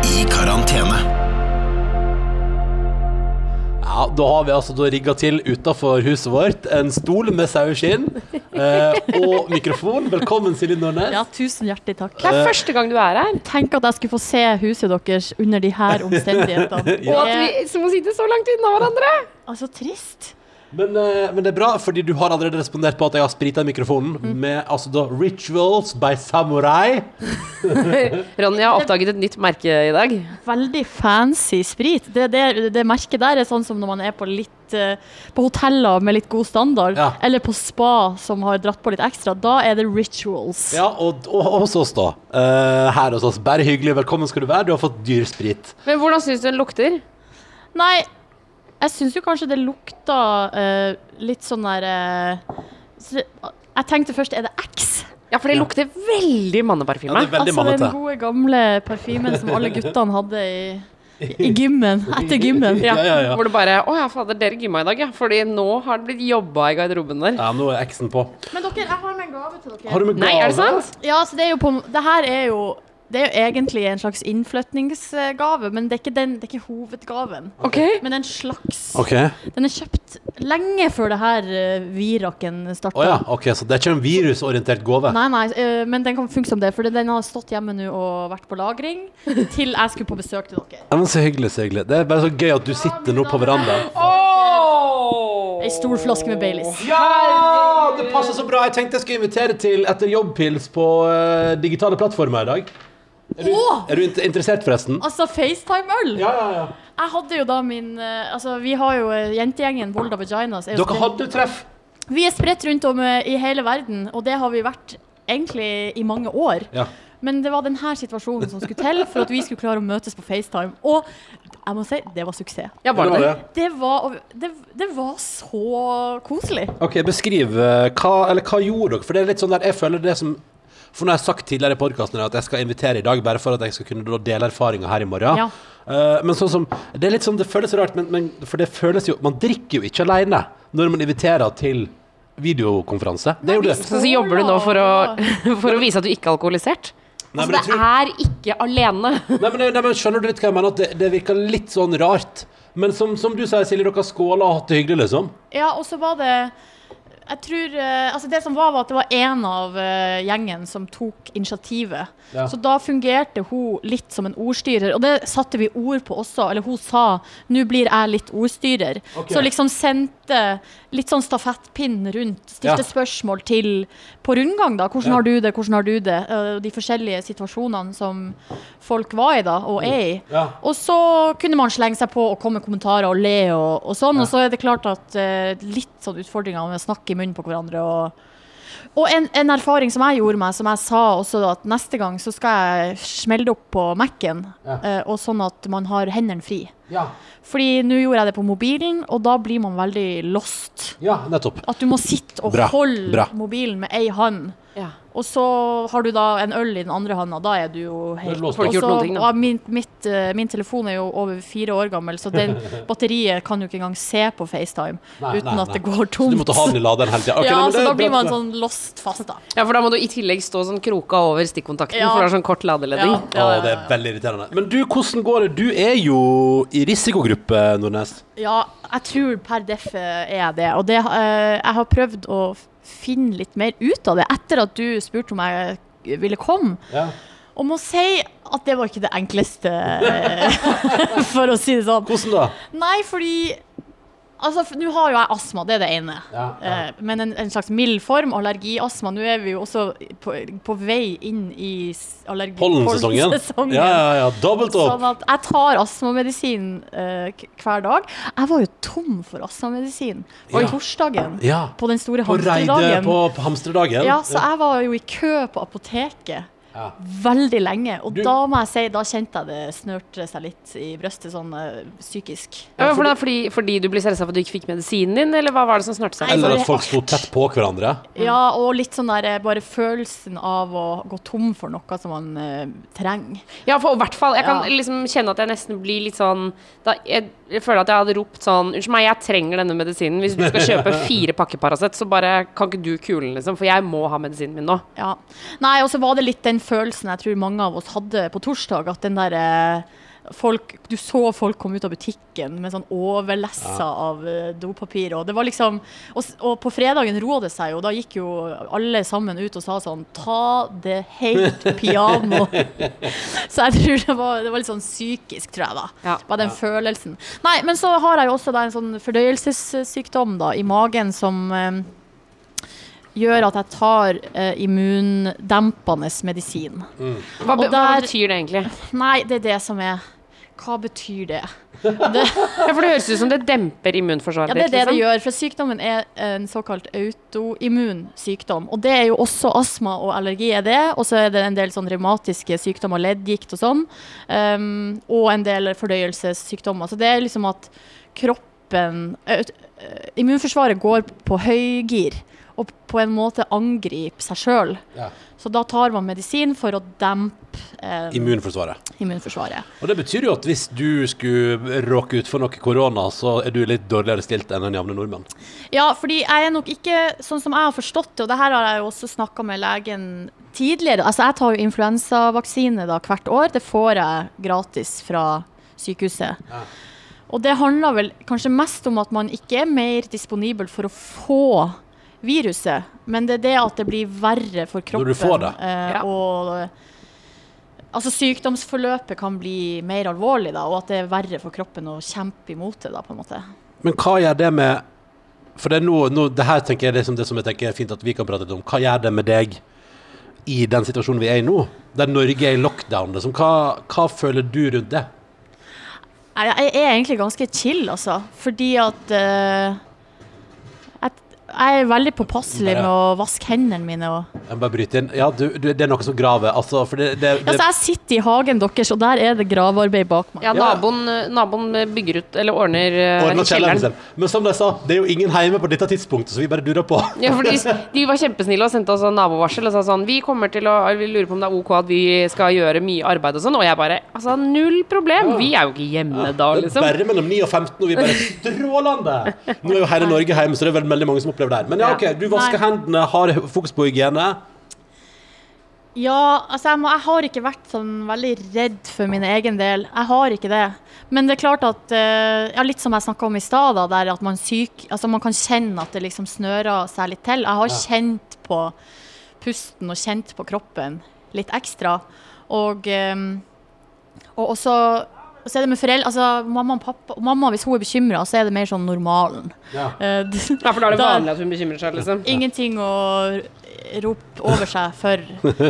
I karantene. Ja, da har vi altså da rigga til utafor huset vårt en stol med saueskinn eh, og mikrofon. Velkommen, Silje Nordnes. Ja, tusen hjertelig takk. Det er første gang du er her. Tenk at jeg skulle få se huset deres under de her omstendighetene. Og at vi som må sitte så langt unna hverandre. Altså, trist. Men, eh, men det er bra, fordi du har allerede respondert på at jeg har sprita mikrofonen med altså da Rituals by Samurai. Ronja har oppdaget et nytt merke i dag. Veldig fancy sprit. Det, det, det merket der er sånn som når man er på litt eh, På hoteller med litt god standard, Ja. eller på spa som har dratt på litt ekstra. Da er det rituals. Ja, og, og hos oss, da. Uh, her hos oss. Bare hyggelig. Velkommen skal du være. Du har fått dyr sprit. Men hvordan syns du den lukter? Nei, jeg syns jo kanskje det lukta eh, litt sånn der eh, så det- Jeg tenkte først, er det X? Ja, for det lukter veldig Ja, manneparfyme. det er veldig altså mannete. den gode, gamle parfymen som alle guttene hadde i, i gymmen. Etter gymmen. Ja, Ja, ja, ja. Hvor det bare Å ja, fader, dere gymma i dag, ja. Fordi nå har det blitt jobba i garderoben der. Ja, nå er eksen på. Men dere, jeg har med en gave til dere. Har du med gave? Nei, er det sant? Ja, så det er jo på Det her er jo det er jo egentlig en slags innflytningsgave, men det er ikke, den, det er ikke hovedgaven. Okay. Men en slags Okay. Den er kjøpt lenge før det her uh, viraken starta. Oh, ja, okay, så det er ikke en virusorientert gave? Nei, nei, uh, men den kan funke som det, for den har stått hjemme nå og vært på lagring til jeg skulle på besøk til dere. Ja, men Så hyggelig, så hyggelig. Det er bare så gøy at du sitter nå på verandaen. Ei stor flaske med Baileys. Ja! Det passer så bra. Jeg tenkte jeg skulle invitere til etter jobbpils på uh, digitale plattformer i dag. Er du, er du interessert, forresten? Altså FaceTime-øl! Ja, ja, ja. Jeg hadde jo da min eh, Altså, vi har jo eh, jentegjengen Volda Vaginas. er Dere spredt- hadde treff. Vi er spredt rundt om eh, i hele verden, og det har vi vært egentlig i mange år. Ja. Men det var denne situasjonen som skulle til for at vi skulle klare å møtes på FaceTime. Og jeg må si, det var suksess. Ja, var det det? Det var, det, det var så koselig. Ok, beskriv hva, eller hva gjorde dere? For det er litt sånn der, jeg føler det som For nå har jeg sagt tidligere i podkasten at jeg skal invitere i dag bare for at jeg skal kunne dele erfaringer her i morgen. Ja. Uh, men sånn som Det er litt sånn, det føles rart, men, men for det føles jo Man drikker jo ikke alene når man inviterer til videokonferanse. Det er jo det. Så, så jobber du nå for å, for å vise at du ikke er alkoholisert? Nei, Altså, det tror- er ikke alene. Nei, men, nei, men Skjønner du litt hva jeg mener? At det, det virker litt sånn rart. Men som, som du sier, Silje, dere skåla og hatt det hyggelig, liksom. Ja, og så var det Jeg tror eh, Altså, det som var, var at det var en av eh, gjengen som tok initiativet. Ja. Så da fungerte hun litt som en ordstyrer, og det satte vi ord på også. Eller hun sa 'nå blir jeg litt ordstyrer'. Okay. Så liksom sendte litt sånn stafettpinn rundt. Stilte Ja. spørsmål til på rundgang, da. 'Hvordan Ja. har du det?' 'Hvordan har du det?' Eh, de forskjellige situasjonene som folk var i da, og er i. Ja. Og så kunne man slenge seg på og komme med kommentarer og le og, og sånn. Og så er det klart at uh, litt sånn utfordringer med å snakke i munnen på hverandre og og en, en erfaring som jeg gjorde meg, som jeg sa også, at neste gang så skal jeg smelle det opp på Mac-en, Ja. eh, og sånn at man har hendene fri. Ja. Fordi nå gjorde jeg det på mobilen, og da blir man veldig lost. ja, nettopp. At du må sitte og Bra, holde bra. mobilen med ei hånd. Ja. Og så har du da en øl i den andre hånda, da er du jo helt låst Får du ikke gjort Og så- noen ting, min, mitt, eh, min telefon er jo over fire år gammel, så den batteriet kan jo ikke engang se på FaceTime Nei, uten nei, at nei. det går tomt. Så du måtte ha den i laderen hele tida? ja, så da blir man sånn lost fast, da. Ja, for da må du i tillegg stå sånn kroka over stikkontakten, Ja. for det er sånn kort ladeledning. Å, det er veldig irriterende. Men du, hvordan går det? Du er jo i risikogruppe, Nordnes. Ja, jeg tror per deff er jeg det. Og det, eh, jeg har prøvd å finne litt mer ut av det etter at du spurte om jeg ville komme. Ja. Og må si at det var ikke det enkleste, for å si det sånn. Hvordan da? Nei, fordi Altså, nå har jo jeg astma, det er det ene. Ja, ja. Eh, men en, en slags mild form, allergiastma. Nå er vi jo også på, på vei inn i allergi... Pollensesongen? pollensesongen. Ja, ja, ja. Dobbelt opp. Sånn at jeg tar astmamedisin uh, hver dag. Jeg var jo tom for astmamedisin på Ja. torsdagen. Ja. På den store På reidet hamsterdagen. på, på hamsterdagen. Ja, så jeg var jo i kø på apoteket Ja. veldig lenge. Og Du- da må jeg si, da kjente jeg det snørte seg litt i brøstet, sånn eh, psykisk. Ja, for fordi, fordi, fordi du ble stressa for at du ikke fikk medisinen din, eller hva var det som snørte seg? Eller at folk sto tett på hverandre. Ja, og litt sånn der eh, bare følelsen av å gå tom for noe som man uh, trenger. Ja, for i hvert fall. Jeg kan Ja. liksom kjenne at jeg nesten blir litt sånn da, jeg, jeg føler at jeg hadde ropt sånn Unnskyld meg, jeg trenger denne medisinen. Hvis du skal kjøpe fire pakker Paracet, så bare kan ikke du kule den, liksom. For jeg må ha medisinen min nå. Ja. Nei, og så var det litt den følelsen jeg tror mange av oss hadde på torsdag, at den der eh, Folk, du så folk komme ut av butikken med sånn overlessa av eh, dopapir. Og det var liksom og, og på fredagen roa det seg jo. Da gikk jo alle sammen ut og sa sånn Ta det helt piano. så jeg tror det var, det var litt sånn psykisk, tror jeg, da. Ja. Bare den følelsen. Nei, men så har jeg jo også da en sånn fordøyelsessykdom da, i magen som eh, gjør at jeg tar eh, immundempende medisin. Hva, be, Og hva betyr det egentlig? Nei, det er det som er Hva betyr det? det Ja, For det høres ut som det demper immunforsvaret ja, det er det det liksom. gjør. For sykdommen er en såkalt autoimmun sykdom. Og det er jo også astma og allergi er det. Og så er det en del sånn revmatiske sykdommer, leddgikt og sånn. Um, og en del fordøyelsessykdommer. Så det er liksom at kroppen Immunforsvaret går på høygir. Og på en måte angriper seg sjøl. Ja. Så da tar man medisin for å dempe eh, Immunforsvaret. immunforsvaret. Og det betyr jo at hvis du skulle råke ut for noe korona, så er du litt dårligere stilt enn en jevne nordmenn. Ja, fordi jeg er nok ikke sånn som jeg har forstått det, og det her har jeg jo også snakka med legen tidligere. Altså, jeg tar jo influensavaksine da hvert år. Det får jeg gratis fra sykehuset. Ja. Og det handler vel kanskje mest om at man ikke er mer disponibel for å få viruset, men det er det at det blir verre for kroppen. Når du får det. eh, Ja. og altså sykdomsforløpet kan bli mer alvorlig, da, og at det er verre for kroppen å kjempe imot det, da, på en måte. Men hva gjør det med For det er noe, noe det her tenker jeg det liksom det som jeg tenker er fint at vi kan prate litt om. Hva gjør det med deg i den situasjonen vi er i nå? Der Norge er i lockdown. Liksom. Hva, hva føler du rundt det? Jeg er egentlig ganske chill, altså. Fordi at eh, jeg, er veldig påpasselig med å vaske hendene mine. Og, Jeg må bare bryte inn. Ja, du, du, det er noe som graver. Altså, for det, det, det, altså, jeg sitter i hagen deres, og der er det gravearbeid bak meg. Ja, naboen, naboen bygger ut, eller ordner uh, ordner kjelleren kjelleren. Men som de sa, det er jo ingen hjemme på dette tidspunktet, så vi bare durer på. Ja, for de, de var kjempesnille og sendte oss sånn nabovarsel og sa sånn Vi kommer til å Vi lurer på om det er OK at vi skal gjøre mye arbeid og sånn. Og jeg bare Altså, null problem. Vi er jo ikke hjemme da, Det er liksom. bare mellom 9 og 15, og vi bare strålende! Nå er jo hele Norge hjemme, så det er vel veldig mange som opplever det der. Men ja, OK, du vasker Nei. hendene, har fokus på hygiene. Ja, altså jeg, må, jeg har ikke vært sånn veldig redd for min egen del. Jeg har ikke det. Men det er klart at eh, ja, Litt som jeg snakka om i stad, der at man, syk, altså man kan kjenne at det liksom snører seg litt til. Jeg har Ja. kjent på pusten og kjent på kroppen litt ekstra. Og, eh, og også så er det med foreldre, altså Mamma og pappa Mamma, hvis hun er bekymra, så er det mer sånn normalen. Ja. Eh, Ja, for da er det vanlig at hun bekymrer seg, liksom. Ingenting å rope over seg for.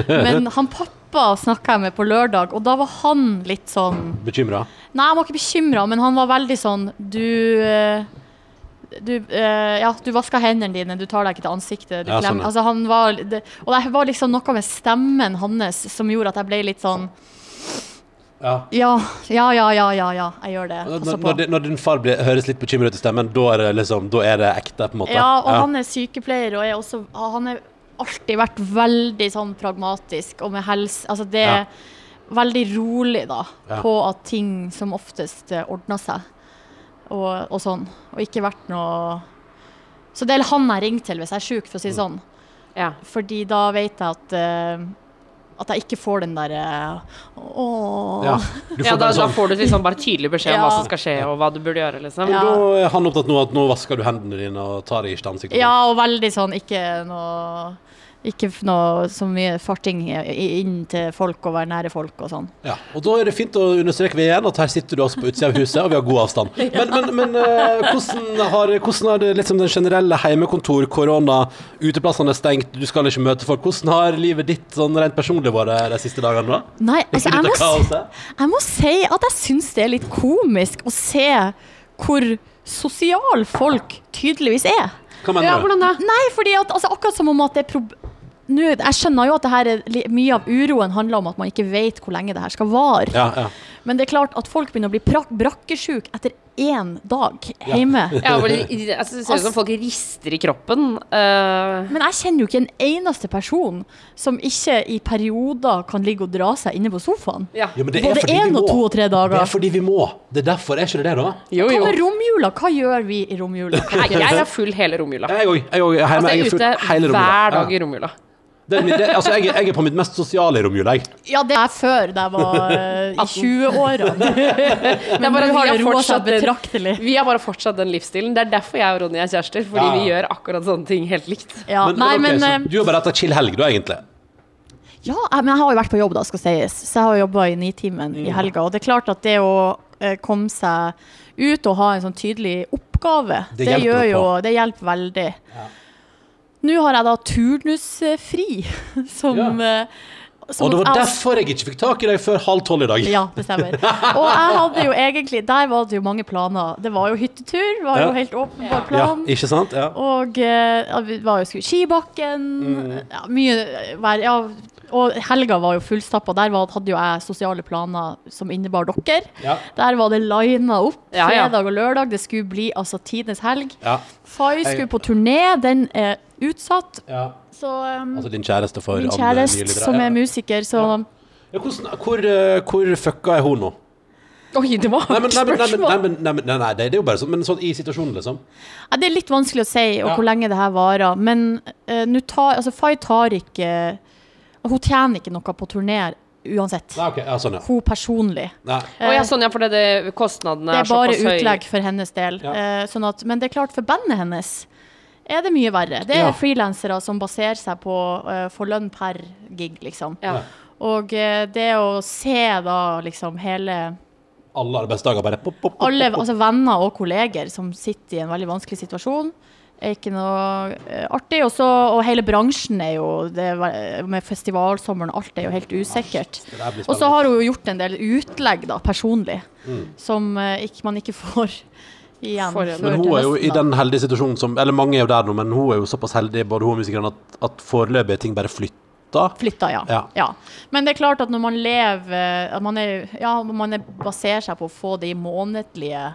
Men han pappa snakka jeg med på lørdag, og da var han litt sånn Bekymra? Nei, han var ikke bekymra, men han var veldig sånn Du eh, du, uh, ja, du vasker hendene dine, du tar deg ikke til ansiktet. Du Ja, sånn, altså, han var, det, og det var liksom noe med stemmen hans som gjorde at jeg ble litt sånn Ja. Ja, ja, ja, ja, ja, ja jeg gjør det. Når, Passer på. når, din- når din far blir, høres litt bekymret ut i stemmen, da er det liksom, da er det ekte, på en måte? Ja, og han er sykepleier, og er også, han har alltid vært veldig sånn pragmatisk og med helse Altså det er veldig rolig, da, Ja. på at ting som oftest eh, ordner seg, og, og sånn. Og ikke vært noe Så det er han jeg ringer til hvis jeg er sjuk, for å si det sånn. Ja. Fordi da vet jeg at eh, At jeg ikke får den derre Åh. Ja. Ja, da, sånn. da får du liksom bare tydelig beskjed om Ja. hva som skal skje, og hva du burde gjøre, liksom. Ja. Da er han opptatt nå at nå vasker du hendene dine og tar deg ikke til ansiktet. Ja, og veldig sånn ikke noe Ikke noe så mye farting inn til folk og være nære folk og sånn. Ja, og da er det fint å understreke ved igjen at her sitter du også på utsida av huset, og vi har god avstand. Men, men, men eh, hvordan, har, hvordan har det liksom den generelle heimekontor, korona, uteplassene er stengt, du skal ikke møte folk. Hvordan har livet ditt sånn rent personlig vært de siste dagene, da? Nei, altså, jeg må, jeg må si at jeg syns det er litt komisk å se hvor sosial folk tydeligvis er. Hva mener Ja, du? hvordan da? Nei, fordi at altså, akkurat som om at det er Nå, jeg skjønner jo at det her er, mye av uroen handler om at man ikke vet hvor lenge det her skal vare. Ja, ja. Men det er klart at folk begynner å bli brakkesjuke etter én dag hjemme. Ja, hvor de, altså, det ser ut som folk rister i kroppen. Uh... Men jeg kjenner jo ikke en eneste person som ikke i perioder kan ligge og dra seg inne på sofaen. ja. Ja, men det er Både fordi én og to og tre dager. Det er fordi vi må. Det er derfor. Er ikke det det, da? Jo, Hva med romjula? Hva gjør vi i romjula? Jeg er full hele romjula. Jeg òg. Jeg òg. Altså, Jeg er er ute hver dag i romjula. Det det, altså, jeg, jeg er på mitt mest sosiale i romjula, jeg. Ja, det er før, jeg var eh, i 20-årene. Men nå vi har det roa seg betraktelig. Vi har bare fortsatt den livsstilen. Det er derfor jeg og Ronny er kjærester. Fordi Ja. vi gjør akkurat sånne ting helt likt. Ja, Men, nei, ok, men så eh, du har bare hatt ei chill helg, da, egentlig? Ja, men jeg har jo vært på jobb, da, skal sies. Så jeg har jobba i Nitimen Mm. i helga. Og det er klart at det å eh, komme seg ut og ha en sånn tydelig oppgave, Det det, hjelper gjør jo. Det hjelper veldig. Nå har jeg da turnusfri, som, Ja. eh, som Og det var jeg- derfor jeg ikke fikk tak i deg før halv tolv i dag. Ja, det stemmer. Og jeg hadde jo egentlig Der var det jo mange planer. Det var jo hyttetur, var Ja. jo helt åpenbar plan. Ja, ikke sant? Ja. Og eh, vi var jo skulle skibakken. Ja, mye vær. Ja, og helga var jo fullstappa. Der var, hadde jo jeg sosiale planer som innebar dere. Ja. Der var det lina opp fredag og lørdag. Det skulle bli altså tidenes helg. Ja. Fay skulle på turné, den er utsatt. ja. Så um, Altså din kjæreste for min kjæreste, som er musiker, så Ja, hvordan, hvor, eh, hvor fucka er hun nå? Oi, det var men, spørsmål. nei, nei, nei, nei, det det er jo bare sånn, men sånn i situasjonen, liksom. Ja, det er litt vanskelig å si og Ja. hvor lenge det her varer. Men uh, tar Altså, Fay tar ikke Hun tjener ikke noe på turné uansett. Nei, okay. ja, sånn, ja. Hun personlig. Nei. oh, ja, sånn ja, for det, Det er, er bare såpass høye. utlegg for hennes del. Ja. Uh, sånn at, men det er klart, for bandet hennes er det mye verre. Det er Ja. frilansere som baserer seg på uh, få lønn per gig, liksom. Ja. Og uh, det å se da liksom hele Alle arbeidsdager bare pop, pop, pop, Alle altså venner og kolleger som sitter i en veldig vanskelig situasjon, er ikke noe uh, artig. Også, og hele bransjen er jo det, Med festivalsommeren og alt er jo helt usikkert. Og så har hun jo gjort en del utlegg, da, personlig, Mm. som eh, ikke, man ikke får igjen Men hun er jo i den heldige situasjonen som Eller mange er jo der nå, men hun er jo såpass heldig, både hun og musikeren, at, at foreløpig er ting bare flytta. Flytta, ja. Ja. ja. Men det er klart at når man lever at man er, Ja, man er, baserer seg på å få de månedlige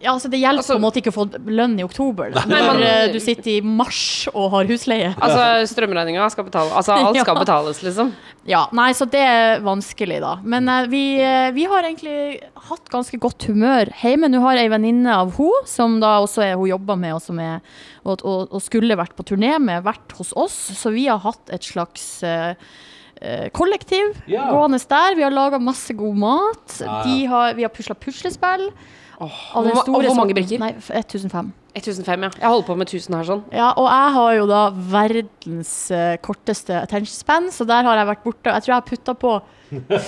Ja, altså Det hjelper Altså- på en måte ikke å få lønn i oktober da, Nei, når men- eh, du sitter i mars og har husleie. Altså, strømregninga skal betales. Altså, alt skal Ja. betales, liksom. Ja, Nei, så det er vanskelig, da. Men uh, vi, uh, vi har egentlig hatt ganske godt humør hjemme. Nå har ei venninne av hun som da også er, hun jobber med, og som er og, og, og skulle vært på turné med, vært hos oss. Så vi har hatt et slags eh, eh, kollektiv Ja. gående der. Vi har laga masse god mat. Ja, ja. De har, vi har pusla puslespill. Av den store hvor mange brikker? Nei, 1005. 1005, ja. Jeg holder på med 1000 her sånn. Ja, og jeg har jo da verdens uh, korteste attention span, så der har jeg vært borte. Jeg tror jeg har putta på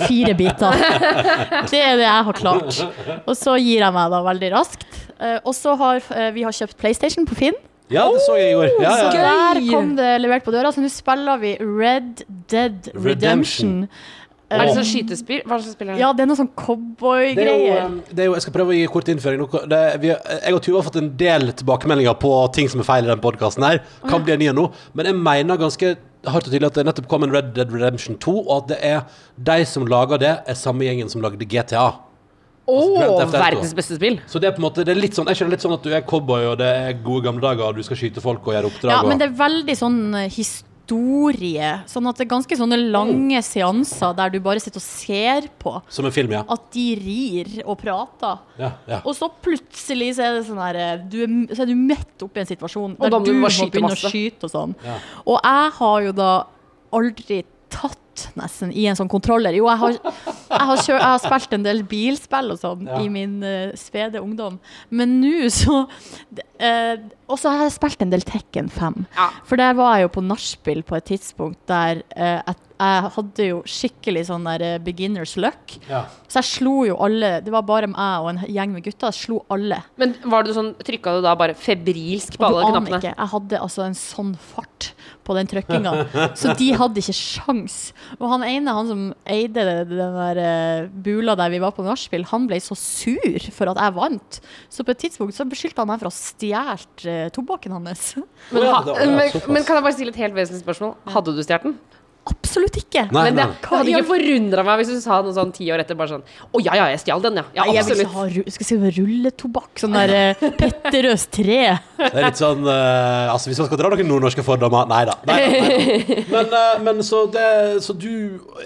fire biter. Det er det jeg har klart. Og så gir jeg meg da veldig raskt. Uh, og så har uh, vi har kjøpt PlayStation på Finn. Ja, det så jeg i går. Ja, Så der kom det levert på døra, så nå spiller vi Red Dead Redemption. Er det sånn skytespill? Hva slags spill er det? Ja, det er noe sånn er, cowboygreier. um, er jeg skal prøve å gi kort innføring. Det, vi, jeg og Tuva har fått en del tilbakemeldinger på ting som er feil i den podkasten her. Kan bli en ny en nå. Men jeg mener ganske hardt og tydelig at det nettopp kom en Red Dead Redemption 2, og at det er de som lager det, er samme gjengen som lagde GTA. Å, Grand verdens beste spill! Så det er på en måte det er litt sånn Jeg kjenner litt sånn at du er cowboy, og det er gode gamle dager, og du skal skyte folk og gjøre oppdrag. Ja, men det er veldig sånn eh, historie. Sånn at det er ganske sånne lange seanser der du bare sitter og ser på Som en film, ja. at de rir og prater. ja, ja. Og så plutselig så er det sånn her eh, du er, Så er du midt oppi en situasjon der du du må begynne å skyte og sånn. Ja. Og jeg har jo da aldri tatt nesten i en sånn kontroller. Jo, jeg har, jeg har, kjø, jeg har spilt en del bilspill og sånn Ja. i min uh, spede ungdom. Men nå så uh, Og så har jeg spilt en del Tekken 5. Ja. For der var jeg jo på nachspiel på et tidspunkt der uh, jeg, jeg hadde jo skikkelig sånn der eh, beginners luck. Ja. Så jeg slo jo alle. Det var bare meg og en gjeng med gutter. Jeg slo alle. Men var du sånn, trykka du da bare febrilsk på Og du alle aner knappene? ikke. Jeg hadde altså en sånn fart på den trykkinga, så de hadde ikke sjans. Og han ene, han som eide den der eh, bula der vi var på nachspiel, han ble så sur for at jeg vant. Så på et tidspunkt så beskyldte han meg for å ha stjålet uh, tobakken hans. Men, ha, men, men kan jeg bare stille et helt vesentlig spørsmål? Hadde du stjålet den? Absolutt ikke. Nei, Men det, nei. hadde ikke forundra meg hvis du sa noe sånn ti år etter bare sånn Å ja, ja, jeg stjal den, ja. Ja, Nei, jeg vil ikke ha ru skal si rulletobakk. Sånn der uh, Petterøes tre. Det er litt sånn eh, Altså, hvis man skal dra noen nordnorske fordommer Nei da. Nei, da. Men, eh, men så, det, så du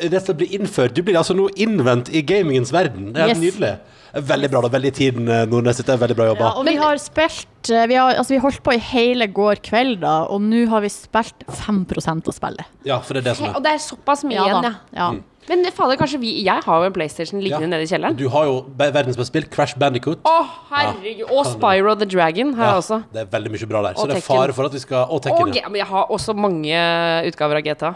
rett og slett blir innført Du blir altså nå innvendt i gamingens verden. Det er helt Yes. nydelig. Veldig bra. da Veldig i tiden, eh, Nordnes. Det er veldig bra jobba. Ja, og vi har spilt eh, vi har, altså, vi holdt på i hele går kveld, da, og nå har vi spilt 5% av spillet. Ja, for det er det som er. Og det er såpass mye igjen, ja. ja. Men fader, kanskje vi Jeg har jo en PlayStation liggende Ja. nede i kjelleren. Du har jo verdens beste spill, Crash Bandicoot. Å, herregud. Og Spyro the Dragon har Ja, også. det er veldig mye bra der. Så det er fare for at vi skal Og Og, Tekken. Og, ja. men jeg har også mange utgaver av GTA.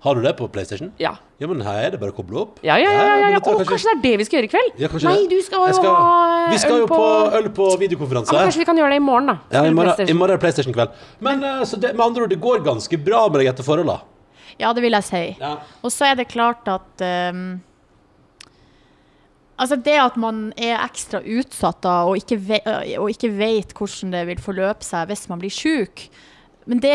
Har du det på PlayStation? Ja. Ja, men her er det bare å koble opp. Ja, ja, ja. ja, ja. Å, kanskje det er det vi skal gjøre i kveld? Ja, kanskje Nei, du skal jo skal- ha Vi skal øl jo på øl på videokonferanse. ja, Kanskje vi kan gjøre det i morgen, da. Ja, i morgen, i morgen er det PlayStation-kveld. Men uh, så det, med andre ord, det går ganske bra med deg etter forholdet. ja, det vil jeg si. Ja. Og så er det klart at um, Altså det at man er ekstra utsatt da, og ikke, ve og ikke vet hvordan det vil forløpe seg hvis man blir syk, men det,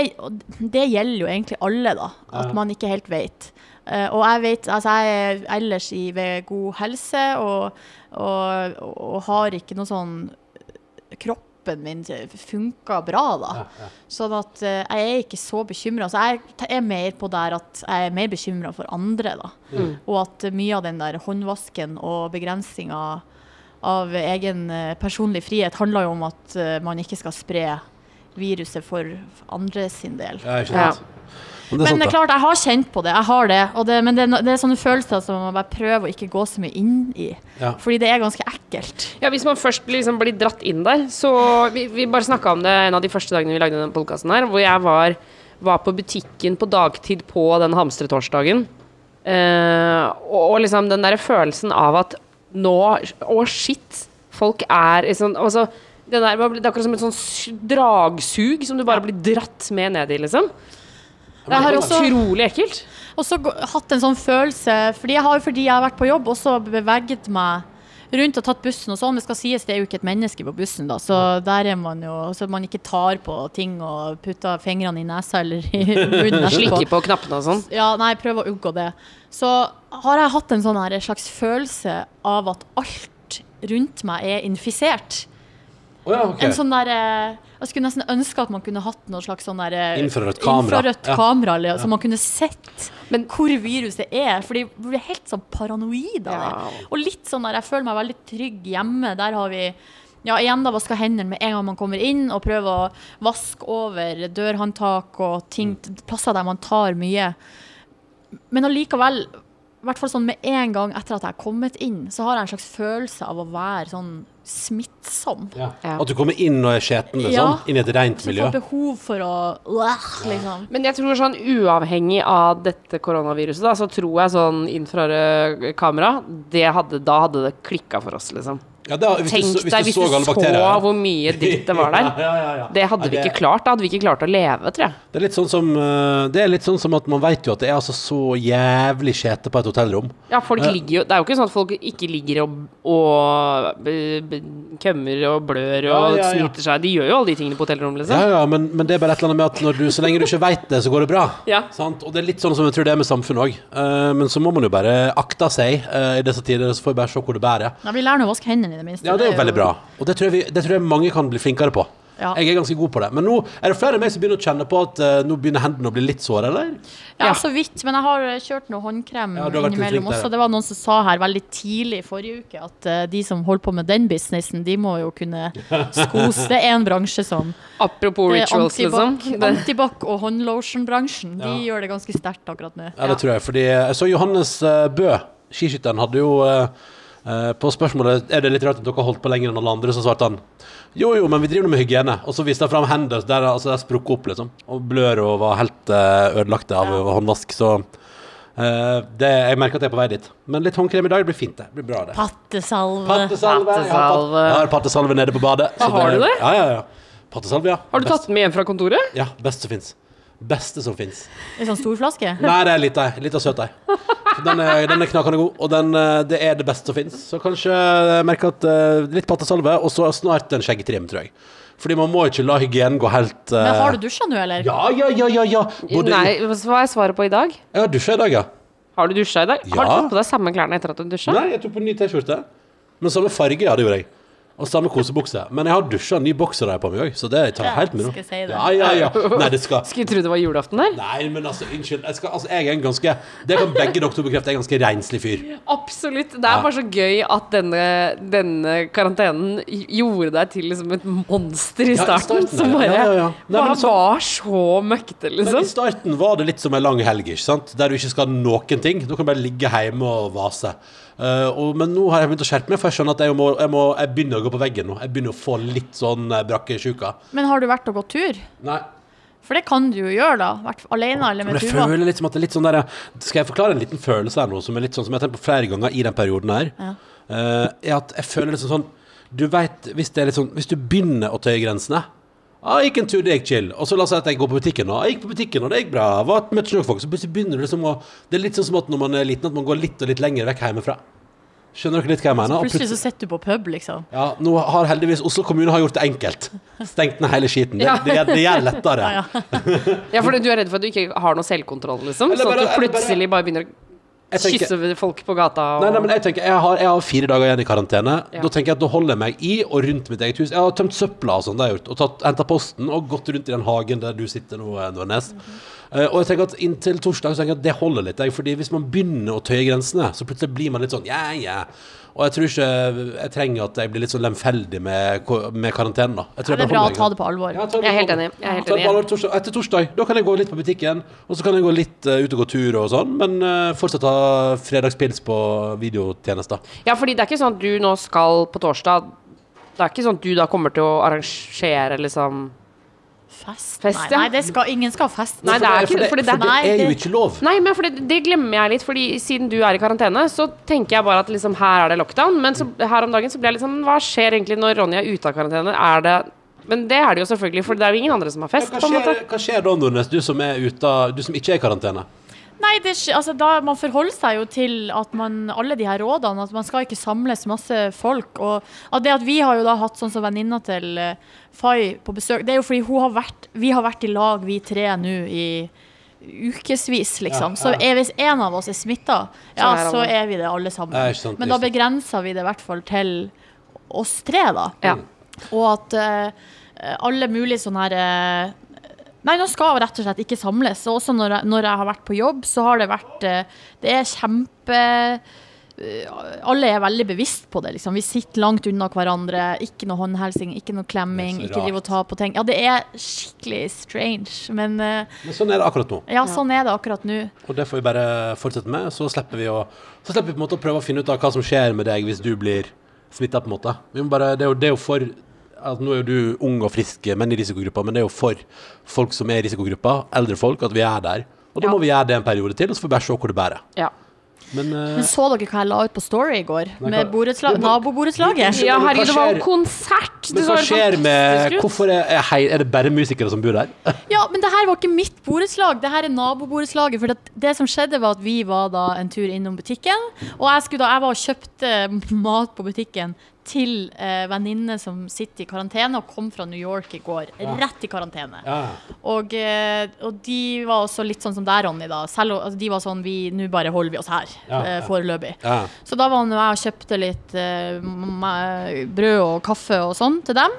det gjelder jo egentlig alle, da. At Ja. man ikke helt vet. Eh, og jeg vet, altså jeg er ellers i, ved god helse og, og, og har ikke noe sånn Kroppen min funker bra, da. Sånn at eh, jeg er ikke så bekymra. Så jeg er mer på der at jeg er mer bekymra for andre, da. Og at mye av den der håndvasken og begrensninga av egen eh, personlig frihet handler jo om at eh, man ikke skal spre viruset for andre sin del. Ja, ikke Ja. Men det er Men det er klart, jeg har kjent på det. Jeg har det. Og det men det, er det er sånne følelser som man bare prøver å ikke gå så mye inn i. Ja. Fordi det er ganske ekkelt. Ja, Hvis man først blir, liksom, blir dratt inn der, så Vi, vi bare snakka om det en av de første dagene vi lagde denne podkasten her, hvor jeg var, var på butikken på dagtid på den hamstretorsdagen. Eh, og, og liksom den derre følelsen av at nå Å, shit! Folk er liksom Altså, det, der, det er akkurat som et sånn dragsug som du bare blir dratt med ned i, liksom. Det er utrolig ekkelt. Og så hatt en sånn følelse Fordi jeg har, fordi jeg har vært på jobb, også beveget meg rundt og tatt bussen og sånn. Det skal sies, det er jo ikke et menneske på bussen, da. Så der er man jo Så man ikke tar på ting og putter fingrene i nesa eller i munnen Slikker på knappene og sånn. Ja, nei, prøver å unngå det. Så har jeg hatt en sånn her slags følelse av at alt rundt meg er infisert. Å ja, okay. En sånn der, eh, Jeg skulle nesten ønske at man kunne hatt noe slags sånn der eh, Infrarødt kamera. infrarødt Ja. kamera eller, så man kunne sett Men- hvor viruset er. Fordi de blir helt sånn paranoid av Ja. det. Og litt sånn der, jeg føler meg veldig trygg hjemme. Der har vi ja, igjen da vaske hendene med en gang man kommer inn, og prøve å vaske over dørhåndtak og ting, plasser der man tar mye. Men allikevel, i hvert fall sånn med en gang etter at jeg har kommet inn, så har jeg en slags følelse av å være sånn smittsom. Ja. Ja. At du kommer inn og er skjeten, liksom. Ja. Inn i et rent Så miljø. får behov for å øh, liksom. Men jeg tror sånn uavhengig av dette koronaviruset, da, så tror jeg sånn infrarød kamera, det hadde, da hadde det klikka for oss, liksom. Ja, da, hvis Tenk du, så- hvis deg hvis du så så hvor mye dritt det var der. Ja, ja, ja, ja. Det hadde vi ikke klart. Da hadde vi ikke klart å leve, tror jeg. Det er litt sånn som, eh, det er litt sånn som at man vet jo at det er altså så jævlig skjete på et hotellrom. Ja, folk ligger jo Det er jo ikke sånn at folk ikke ligger og, og b, b, kømmer og blør og Ja, ja, ja. snyter seg. De gjør jo alle de tingene på hotellrom, Ja, liksom. ja, men, men det er bare et eller annet med at når du, så lenge du ikke vet det, så går det bra. Ja. Sant? Og det er litt sånn som jeg tror det er med samfunnet òg. men så må man jo bare akte seg eh, i disse tider, så får vi bare se hvor det bærer. Ja, vi lærer nå å vaske hendene i det minste. Ja, det er jo veldig bra. Og det tror jeg, vi, det tror jeg mange kan bli flinkere på. Ja. Jeg er ganske god på det. Men nå er det flere enn meg som begynner å kjenne på at uh, nå begynner hendene å bli litt såre, eller? Ja, Ja. så vidt. Men jeg har eh, kjørt noe håndkrem Ja, innimellom også. Det var noen som sa her veldig tidlig i forrige uke at uh, de som holder på med den businessen, de må jo kunne skose. Det er en bransje som Apropos rituals, liksom. antibac, og håndlotion-bransjen. De Ja. gjør det ganske sterkt akkurat nå. Ja, det tror jeg. Fordi jeg så Johannes uh, Bø, skiskytteren, hadde jo eh, på spørsmålet Er det litt rart at dere har holdt på lenger enn alle andre, så svarte han jo, jo, men vi driver med hygiene. Og så viste han fram hendene der altså, er sprukket opp, liksom. Og blør og var helt uh, ødelagte av håndvask. Så uh, det, jeg merker at jeg er på vei dit. Men litt håndkrem i dag det blir fint, det. det blir bra, det. Pattesalve. Pattesalve. Jeg har pat- Pattesalve. Jeg har pattesalve nede på badet. så har du det? Ja, ja, ja. Pattesalve, ja. har du tatt den med hjem fra kontoret? Ja, best som fins. Beste som fins. En sånn stor flaske? Nei, det er litt ei. Litt av søt ei. Den er, den er knakende god, og den, eh, det er det beste som fins. Så kanskje merke at eh, litt pattesalve, og så snart en skjeggetrim, tror jeg. Fordi man må ikke la hygienen gå helt uh... Men har du dusja nå, eller? Ja, ja, ja, ja. ja. Både, Nei, hva er svaret på i dag? Jeg har dusja i dag, ja. Har du dusja i dag? Har du Ja. tatt på deg samme klærne etter at du dusja? Nei, jeg tok på en ny T-skjorte. Men samme farge, ja, det gjorde jeg. Og samme kosebukse. Men jeg har dusja ny bokser der jeg på meg òg, så det tar jeg helt med ro. Skal si det? Ja, ja, ja. Nei, det skal Skulle tro det var julaften der. Nei, men altså, unnskyld. Jeg, skal, altså, jeg er en ganske Det kan begge dere to bekrefte. Jeg er en ganske renslig fyr. Absolutt. Det er Ja. bare så gøy at denne, denne karantenen gjorde deg til liksom et monster i Ja, i starten. starten, som bare Ja, ja, ja. Nei, men så- var så møkkete, Men i liksom. starten var det litt som en lang helg, ikke sant? der du ikke skal noen ting. Du kan bare ligge hjemme og vase. Eh, og, men nå har jeg begynt å skjerpe meg, for jeg skjønner at jeg, må, jeg, må, jeg begynner å gå på veggen nå. Jeg begynner å få litt sånn uh, brakkesjuka. Men har du vært og gått tur? Nei. For det kan du jo gjøre, da. Vært alene eller med jeg føler litt som at det er litt sånn der Skal jeg forklare en liten følelse her nå, som er litt sånn som jeg har tenkt på flere ganger i den perioden her? Eh, er at jeg føler liksom sånn Du vet, hvis sånn Hvis du begynner å tøye grensene ah, jeg gikk en tur, det gikk chill. Og så la oss si at jeg går på butikken, og jeg gikk på butikken, og det gikk bra. Var, møtte noen folk, så plutselig begynner du liksom å Det er litt sånn som at når man er liten, at man går litt og litt lenger vekk hjemmefra. Skjønner dere litt hva jeg mener? Så Plutselig så sitter du på pub, liksom. ja, nå har heldigvis Oslo kommune har gjort det enkelt. Stengt ned hele skiten. Det, Ja. det, det gjør lettere. Ja, ja. Ja, for du er redd for at du ikke har noe selvkontroll, liksom? Eller Sånn at du plutselig bare- bare begynner å tenker- kysse folk på gata og Nei, nei, men jeg tenker, jeg har, jeg har fire dager igjen i karantene. Ja. Da tenker jeg at da holder jeg meg i og rundt mitt eget hus. Jeg har tømt søpla og sånn, det har jeg gjort. Og tatt, hentet posten og gått rundt i den hagen der du sitter nå, Nordnes. Mm -hmm. uh, og jeg tenker at inntil torsdag så tenker jeg at det holder litt. Jeg, fordi hvis man begynner å tøye grensene, så plutselig blir man litt sånn ja, ja. Og jeg tror ikke jeg trenger at jeg blir litt sånn lemfeldig med, med karantenen, da. Jeg tror Ja, det er jeg bra å ta det på alvor. Ja, jeg, Jeg er helt enig. Jeg er helt enig. alvor torsdag. Etter torsdag da kan jeg gå litt på butikken, og så kan jeg gå litt uh, ut og gå tur og sånn, men uh, fortsatt ha fredagspils på videotjenester. Ja, fordi det er ikke sånn at du nå skal på torsdag Det er ikke sånn at du da kommer til å arrangere liksom Fest? Fest, ja. nei, det skal, ingen skal ha fest. Nei, det er ikke det, fordi det- for det er jo ikke lov. Nei, men for det, det glemmer jeg litt, Fordi siden du er i karantene, så tenker jeg bare at liksom her er det lockdown. Men så, her om dagen så ble jeg litt sånn Hva skjer egentlig når Ronny er ute av karantene? Er det Men det er det jo selvfølgelig, for det er jo ingen andre som har fest. Hva på en måte skjer, hva skjer da, Nordnes, du som er ute, du som ikke er i karantene? Nei, det, altså, da, man forholder seg jo til at man, alle de her rådene, at man skal ikke samles masse folk. Og at det at vi har jo da hatt sånn som venninna til uh, Fay på besøk, det er jo fordi har vært, vi har vært i lag, vi tre nå, i ukevis, liksom. Ja, Så er, hvis en av oss er smitta, ja, så er vi det alle sammen. Ja, sant, Men da begrenser vi det i hvert fall til oss tre, da. Ja. Og at uh, alle mulige sånne her eh, Nei, nå skal rett og slett ikke samles. Og også når jeg, når jeg har vært på jobb, så har det vært eh, Det er kjempe eh, alle er veldig bevisst på det. Liksom. Vi sitter langt unna hverandre. Ikke noe håndhelsing, ikke noe klemming. Ikke drive og ta på ting. Ja, det er skikkelig strange. Men eh, Men sånn er det akkurat nå. ja, sånn er det akkurat nå. Og det får vi bare fortsette med. Så slipper vi å Så slipper vi på en måte å prøve å finne ut av hva som skjer med deg hvis du blir smitta, på en måte. Vi må bare, det, er jo, det er jo for at Nå er jo du ung og frisk, men i risikogruppa, men det er jo for folk som er i risikogruppa, eldre folk, at vi er der. Og da Ja. må vi gjøre det en periode til, og så får vi bare se hvor det bærer. Ja. Men, uh, Men så dere hva jeg la ut på Story i går? Nei, Med naboborettslaget? ja, herregud, det var jo konsert! Men hva skjer med. Hvorfor er, er, er det bare musikere som bor der? Ja, men det her var ikke mitt borettslag, det her er naboborettslaget. For det, det som skjedde var at vi var da en tur innom butikken, og jeg, da, jeg var og kjøpte mat på butikken til eh, venninne som sitter i karantene og kom fra New York i går. Rett i karantene. Ja. Og, eh, og de var også litt sånn som deg, Ronny. da Selv, altså, De var sånn vi, Nå bare holder vi oss her, Ja, eh, foreløpig. Ja. Så da var nå jeg og kjøpte litt eh, brød og kaffe og sånn. til dem.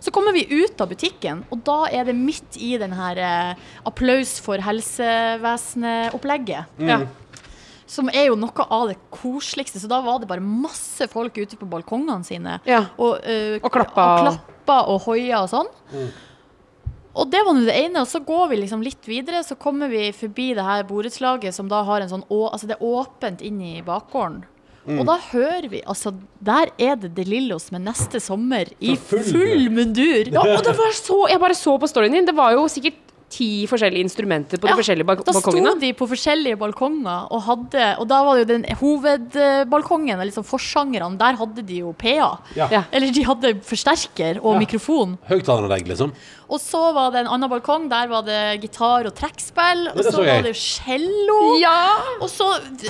Så kommer vi ut av butikken, og da er det midt i den her eh, applaus for helsevesenet-opplegget. Ja. Som er jo noe av det koseligste. Så da var det bare masse folk ute på balkongene sine. Ja. Og, uh, Og klappa. og, klappa og hoia og sånn. Og det var nå det ene. Og så går vi liksom litt videre, så kommer vi forbi det her borettslaget som da har en sånn å, Altså det er åpent inn i bakgården. Og da hører vi Altså, der er det De Lillos med neste sommer i full mundur. Ja, og det var så Jeg bare så på storyen din. Det var jo sikkert ti forskjellige instrumenter på de Ja, forskjellige balk Da sto de på forskjellige balkonger og hadde Og da var det jo den hovedbalkongen, liksom forsangerne, der hadde de jo PA. Ja. Ja. Eller de hadde forsterker og Ja. mikrofon. Høyttaleranlegg, liksom. Og så var det en annen balkong, der var det gitar og trekkspill. Og så var det cello. Ja! Og så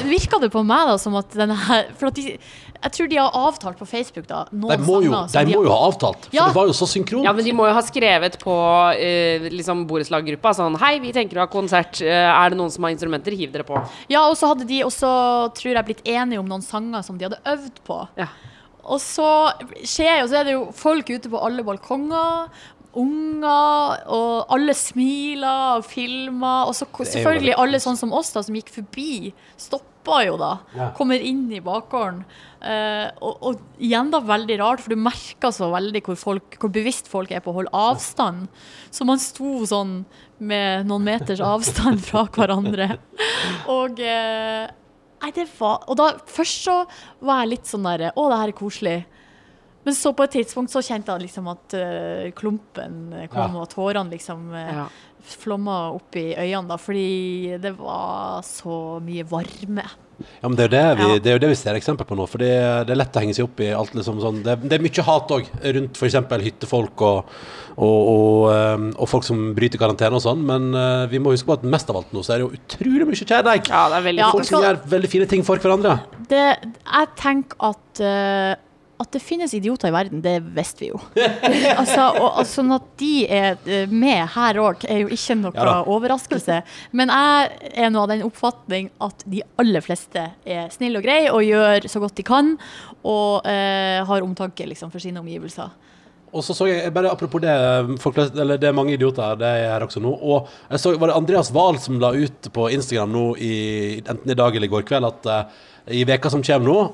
virka det på meg da som at denne her For at de, jeg tror de har avtalt på Facebook da noen De må jo, sanger som de må jo ha avtalt, for Ja. det var jo så synkront. Ja, men de må jo ha skrevet på uh, liksom borettslaggruppa sånn Hei, vi tenker å ha konsert. Uh, er det noen som har instrumenter? Hiv dere på. Ja, og så hadde de også, tror jeg, blitt enige om noen sanger som de hadde øvd på. Ja. Og så skjer jo, så er det jo folk ute på alle balkonger. Unger, og alle smiler og filmer. Og så selvfølgelig alle sånn som oss, da, som gikk forbi, stoppa jo da. Ja. Kommer inn i bakgården. Uh, og, og igjen da veldig rart, for du merker så veldig hvor, folk, hvor bevisst folk er på å holde avstand. Så man sto sånn med noen meters avstand fra hverandre. Og uh, Nei, det var Og da først så var jeg litt sånn der Å, det her er koselig. Men så på et tidspunkt så kjente jeg liksom at uh, klumpen kom, Ja. og tårene liksom uh, Ja. flomma opp i øynene, da, fordi det var så mye varme. Ja, men det er, jo det, vi, Ja. det er jo det vi ser eksempel på nå. For det, det er lett å henge seg opp i alt liksom sånn Det, det er mye hat òg rundt f.eks. hyttefolk og, og, og, ehm, og folk som bryter karantene og sånn. Men uh, vi må huske på at mest av alt nå så er det jo utrolig mye kjærlighet. Ja, det er veldig Ja, Folk som skal- gjør veldig fine ting for hverandre. Det, jeg tenker at eh, at det finnes idioter i verden, det visste vi jo. altså, og, sånn at de er eh, med her òg, er jo ikke noe Ja overraskelse. Men jeg er nå av den oppfatning at de aller fleste er snille og greie og gjør så godt de kan. Og eh, har omtanke liksom, for sine omgivelser. Og så så jeg, bare apropos det, folk, flest- eller det er mange idioter, det er her også nå. Og jeg så, var det Andreas Wahl som la ut på Instagram nå, i, enten i dag eller i går kveld, at uh, i veka som kommer nå,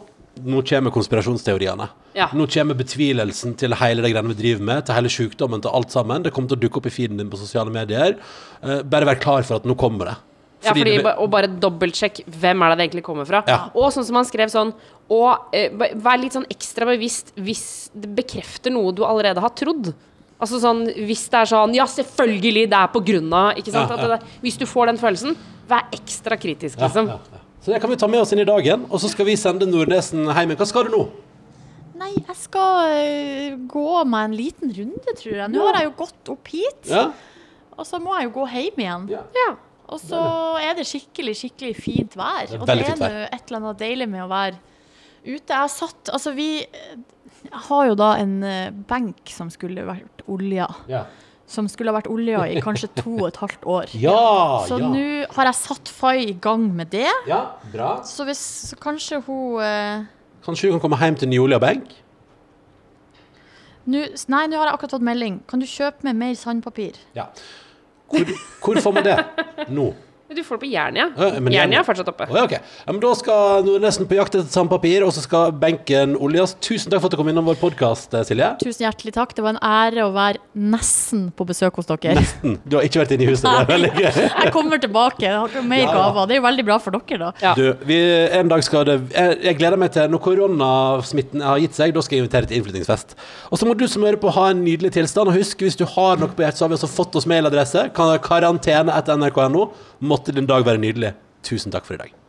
nå kommer konspirasjonsteoriene. Ja. Nå kommer betvilelsen til hele det greiene vi driver med, til hele sykdommen, til alt sammen. Det kommer til å dukke opp i feeden din på sosiale medier. Uh, bare vær klar for at nå kommer det. Ja, fordi, og bare dobbeltsjekk hvem er det det egentlig kommer fra. Ja. Og sånn som han skrev sånn Og eh, vær litt sånn ekstra bevisst hvis det bekrefter noe du allerede har trodd. Altså sånn hvis det er sånn Ja, selvfølgelig, det er på grunn av Ikke sant? Ja, At det, hvis du får den følelsen, vær ekstra kritisk, ja, liksom. ja, ja. Så det kan vi ta med oss inn i dagen, og så skal vi sende Nordnesen hjem. Hva skal du nå? Nei, jeg skal eh, gå meg en liten runde, tror jeg. Nå har jeg jo gått opp hit, Ja? og så må jeg jo gå hjem igjen. Ja. Ja. Og så er det skikkelig, skikkelig fint vær. Det er og det er nå et eller annet deilig med å være ute. Jeg har satt Altså, vi jeg har jo da en eh, benk som skulle vært olja. Ja. Som skulle ha vært olja i kanskje to og et halvt år. Ja, Så ja. nå har jeg satt Fay i gang med det. ja, bra. Så hvis så kanskje hun eh, Kanskje hun kan komme hjem til Njolia benk? Nei, nå har jeg akkurat fått melding. Kan du kjøpe med mer sandpapir? Ja. Hvor, hvor får man det? Nå? Du får det på Jernia. Ja, Jernia Jernia- er fortsatt oppe. Ja, ok. ja, men da skal Nordnesen på jakt etter samme papir, og så skal benken oljes. Tusen takk for at du kom innom vår podkast, Silje. Tusen hjertelig takk. Det var en ære å være nesten på besøk hos dere. Nesten. Du har ikke vært inne i huset. Det er veldig gøy. Jeg kommer tilbake. Jeg har ikke mer Ja, ja. gaver. Det er jo veldig bra for dere, da. Ja. Du, vi, en dag skal det jeg, jeg gleder meg til Når koronasmitten har gitt seg, da skal jeg invitere til innflyttingsfest. Og så må du som hører på, ha en nydelig tilstand. Og husk, hvis du har noe på hjertet, så har vi også fått oss mailadresse. Karantene etter nrk.no. Måtte din dag være nydelig. Tusen takk for i dag.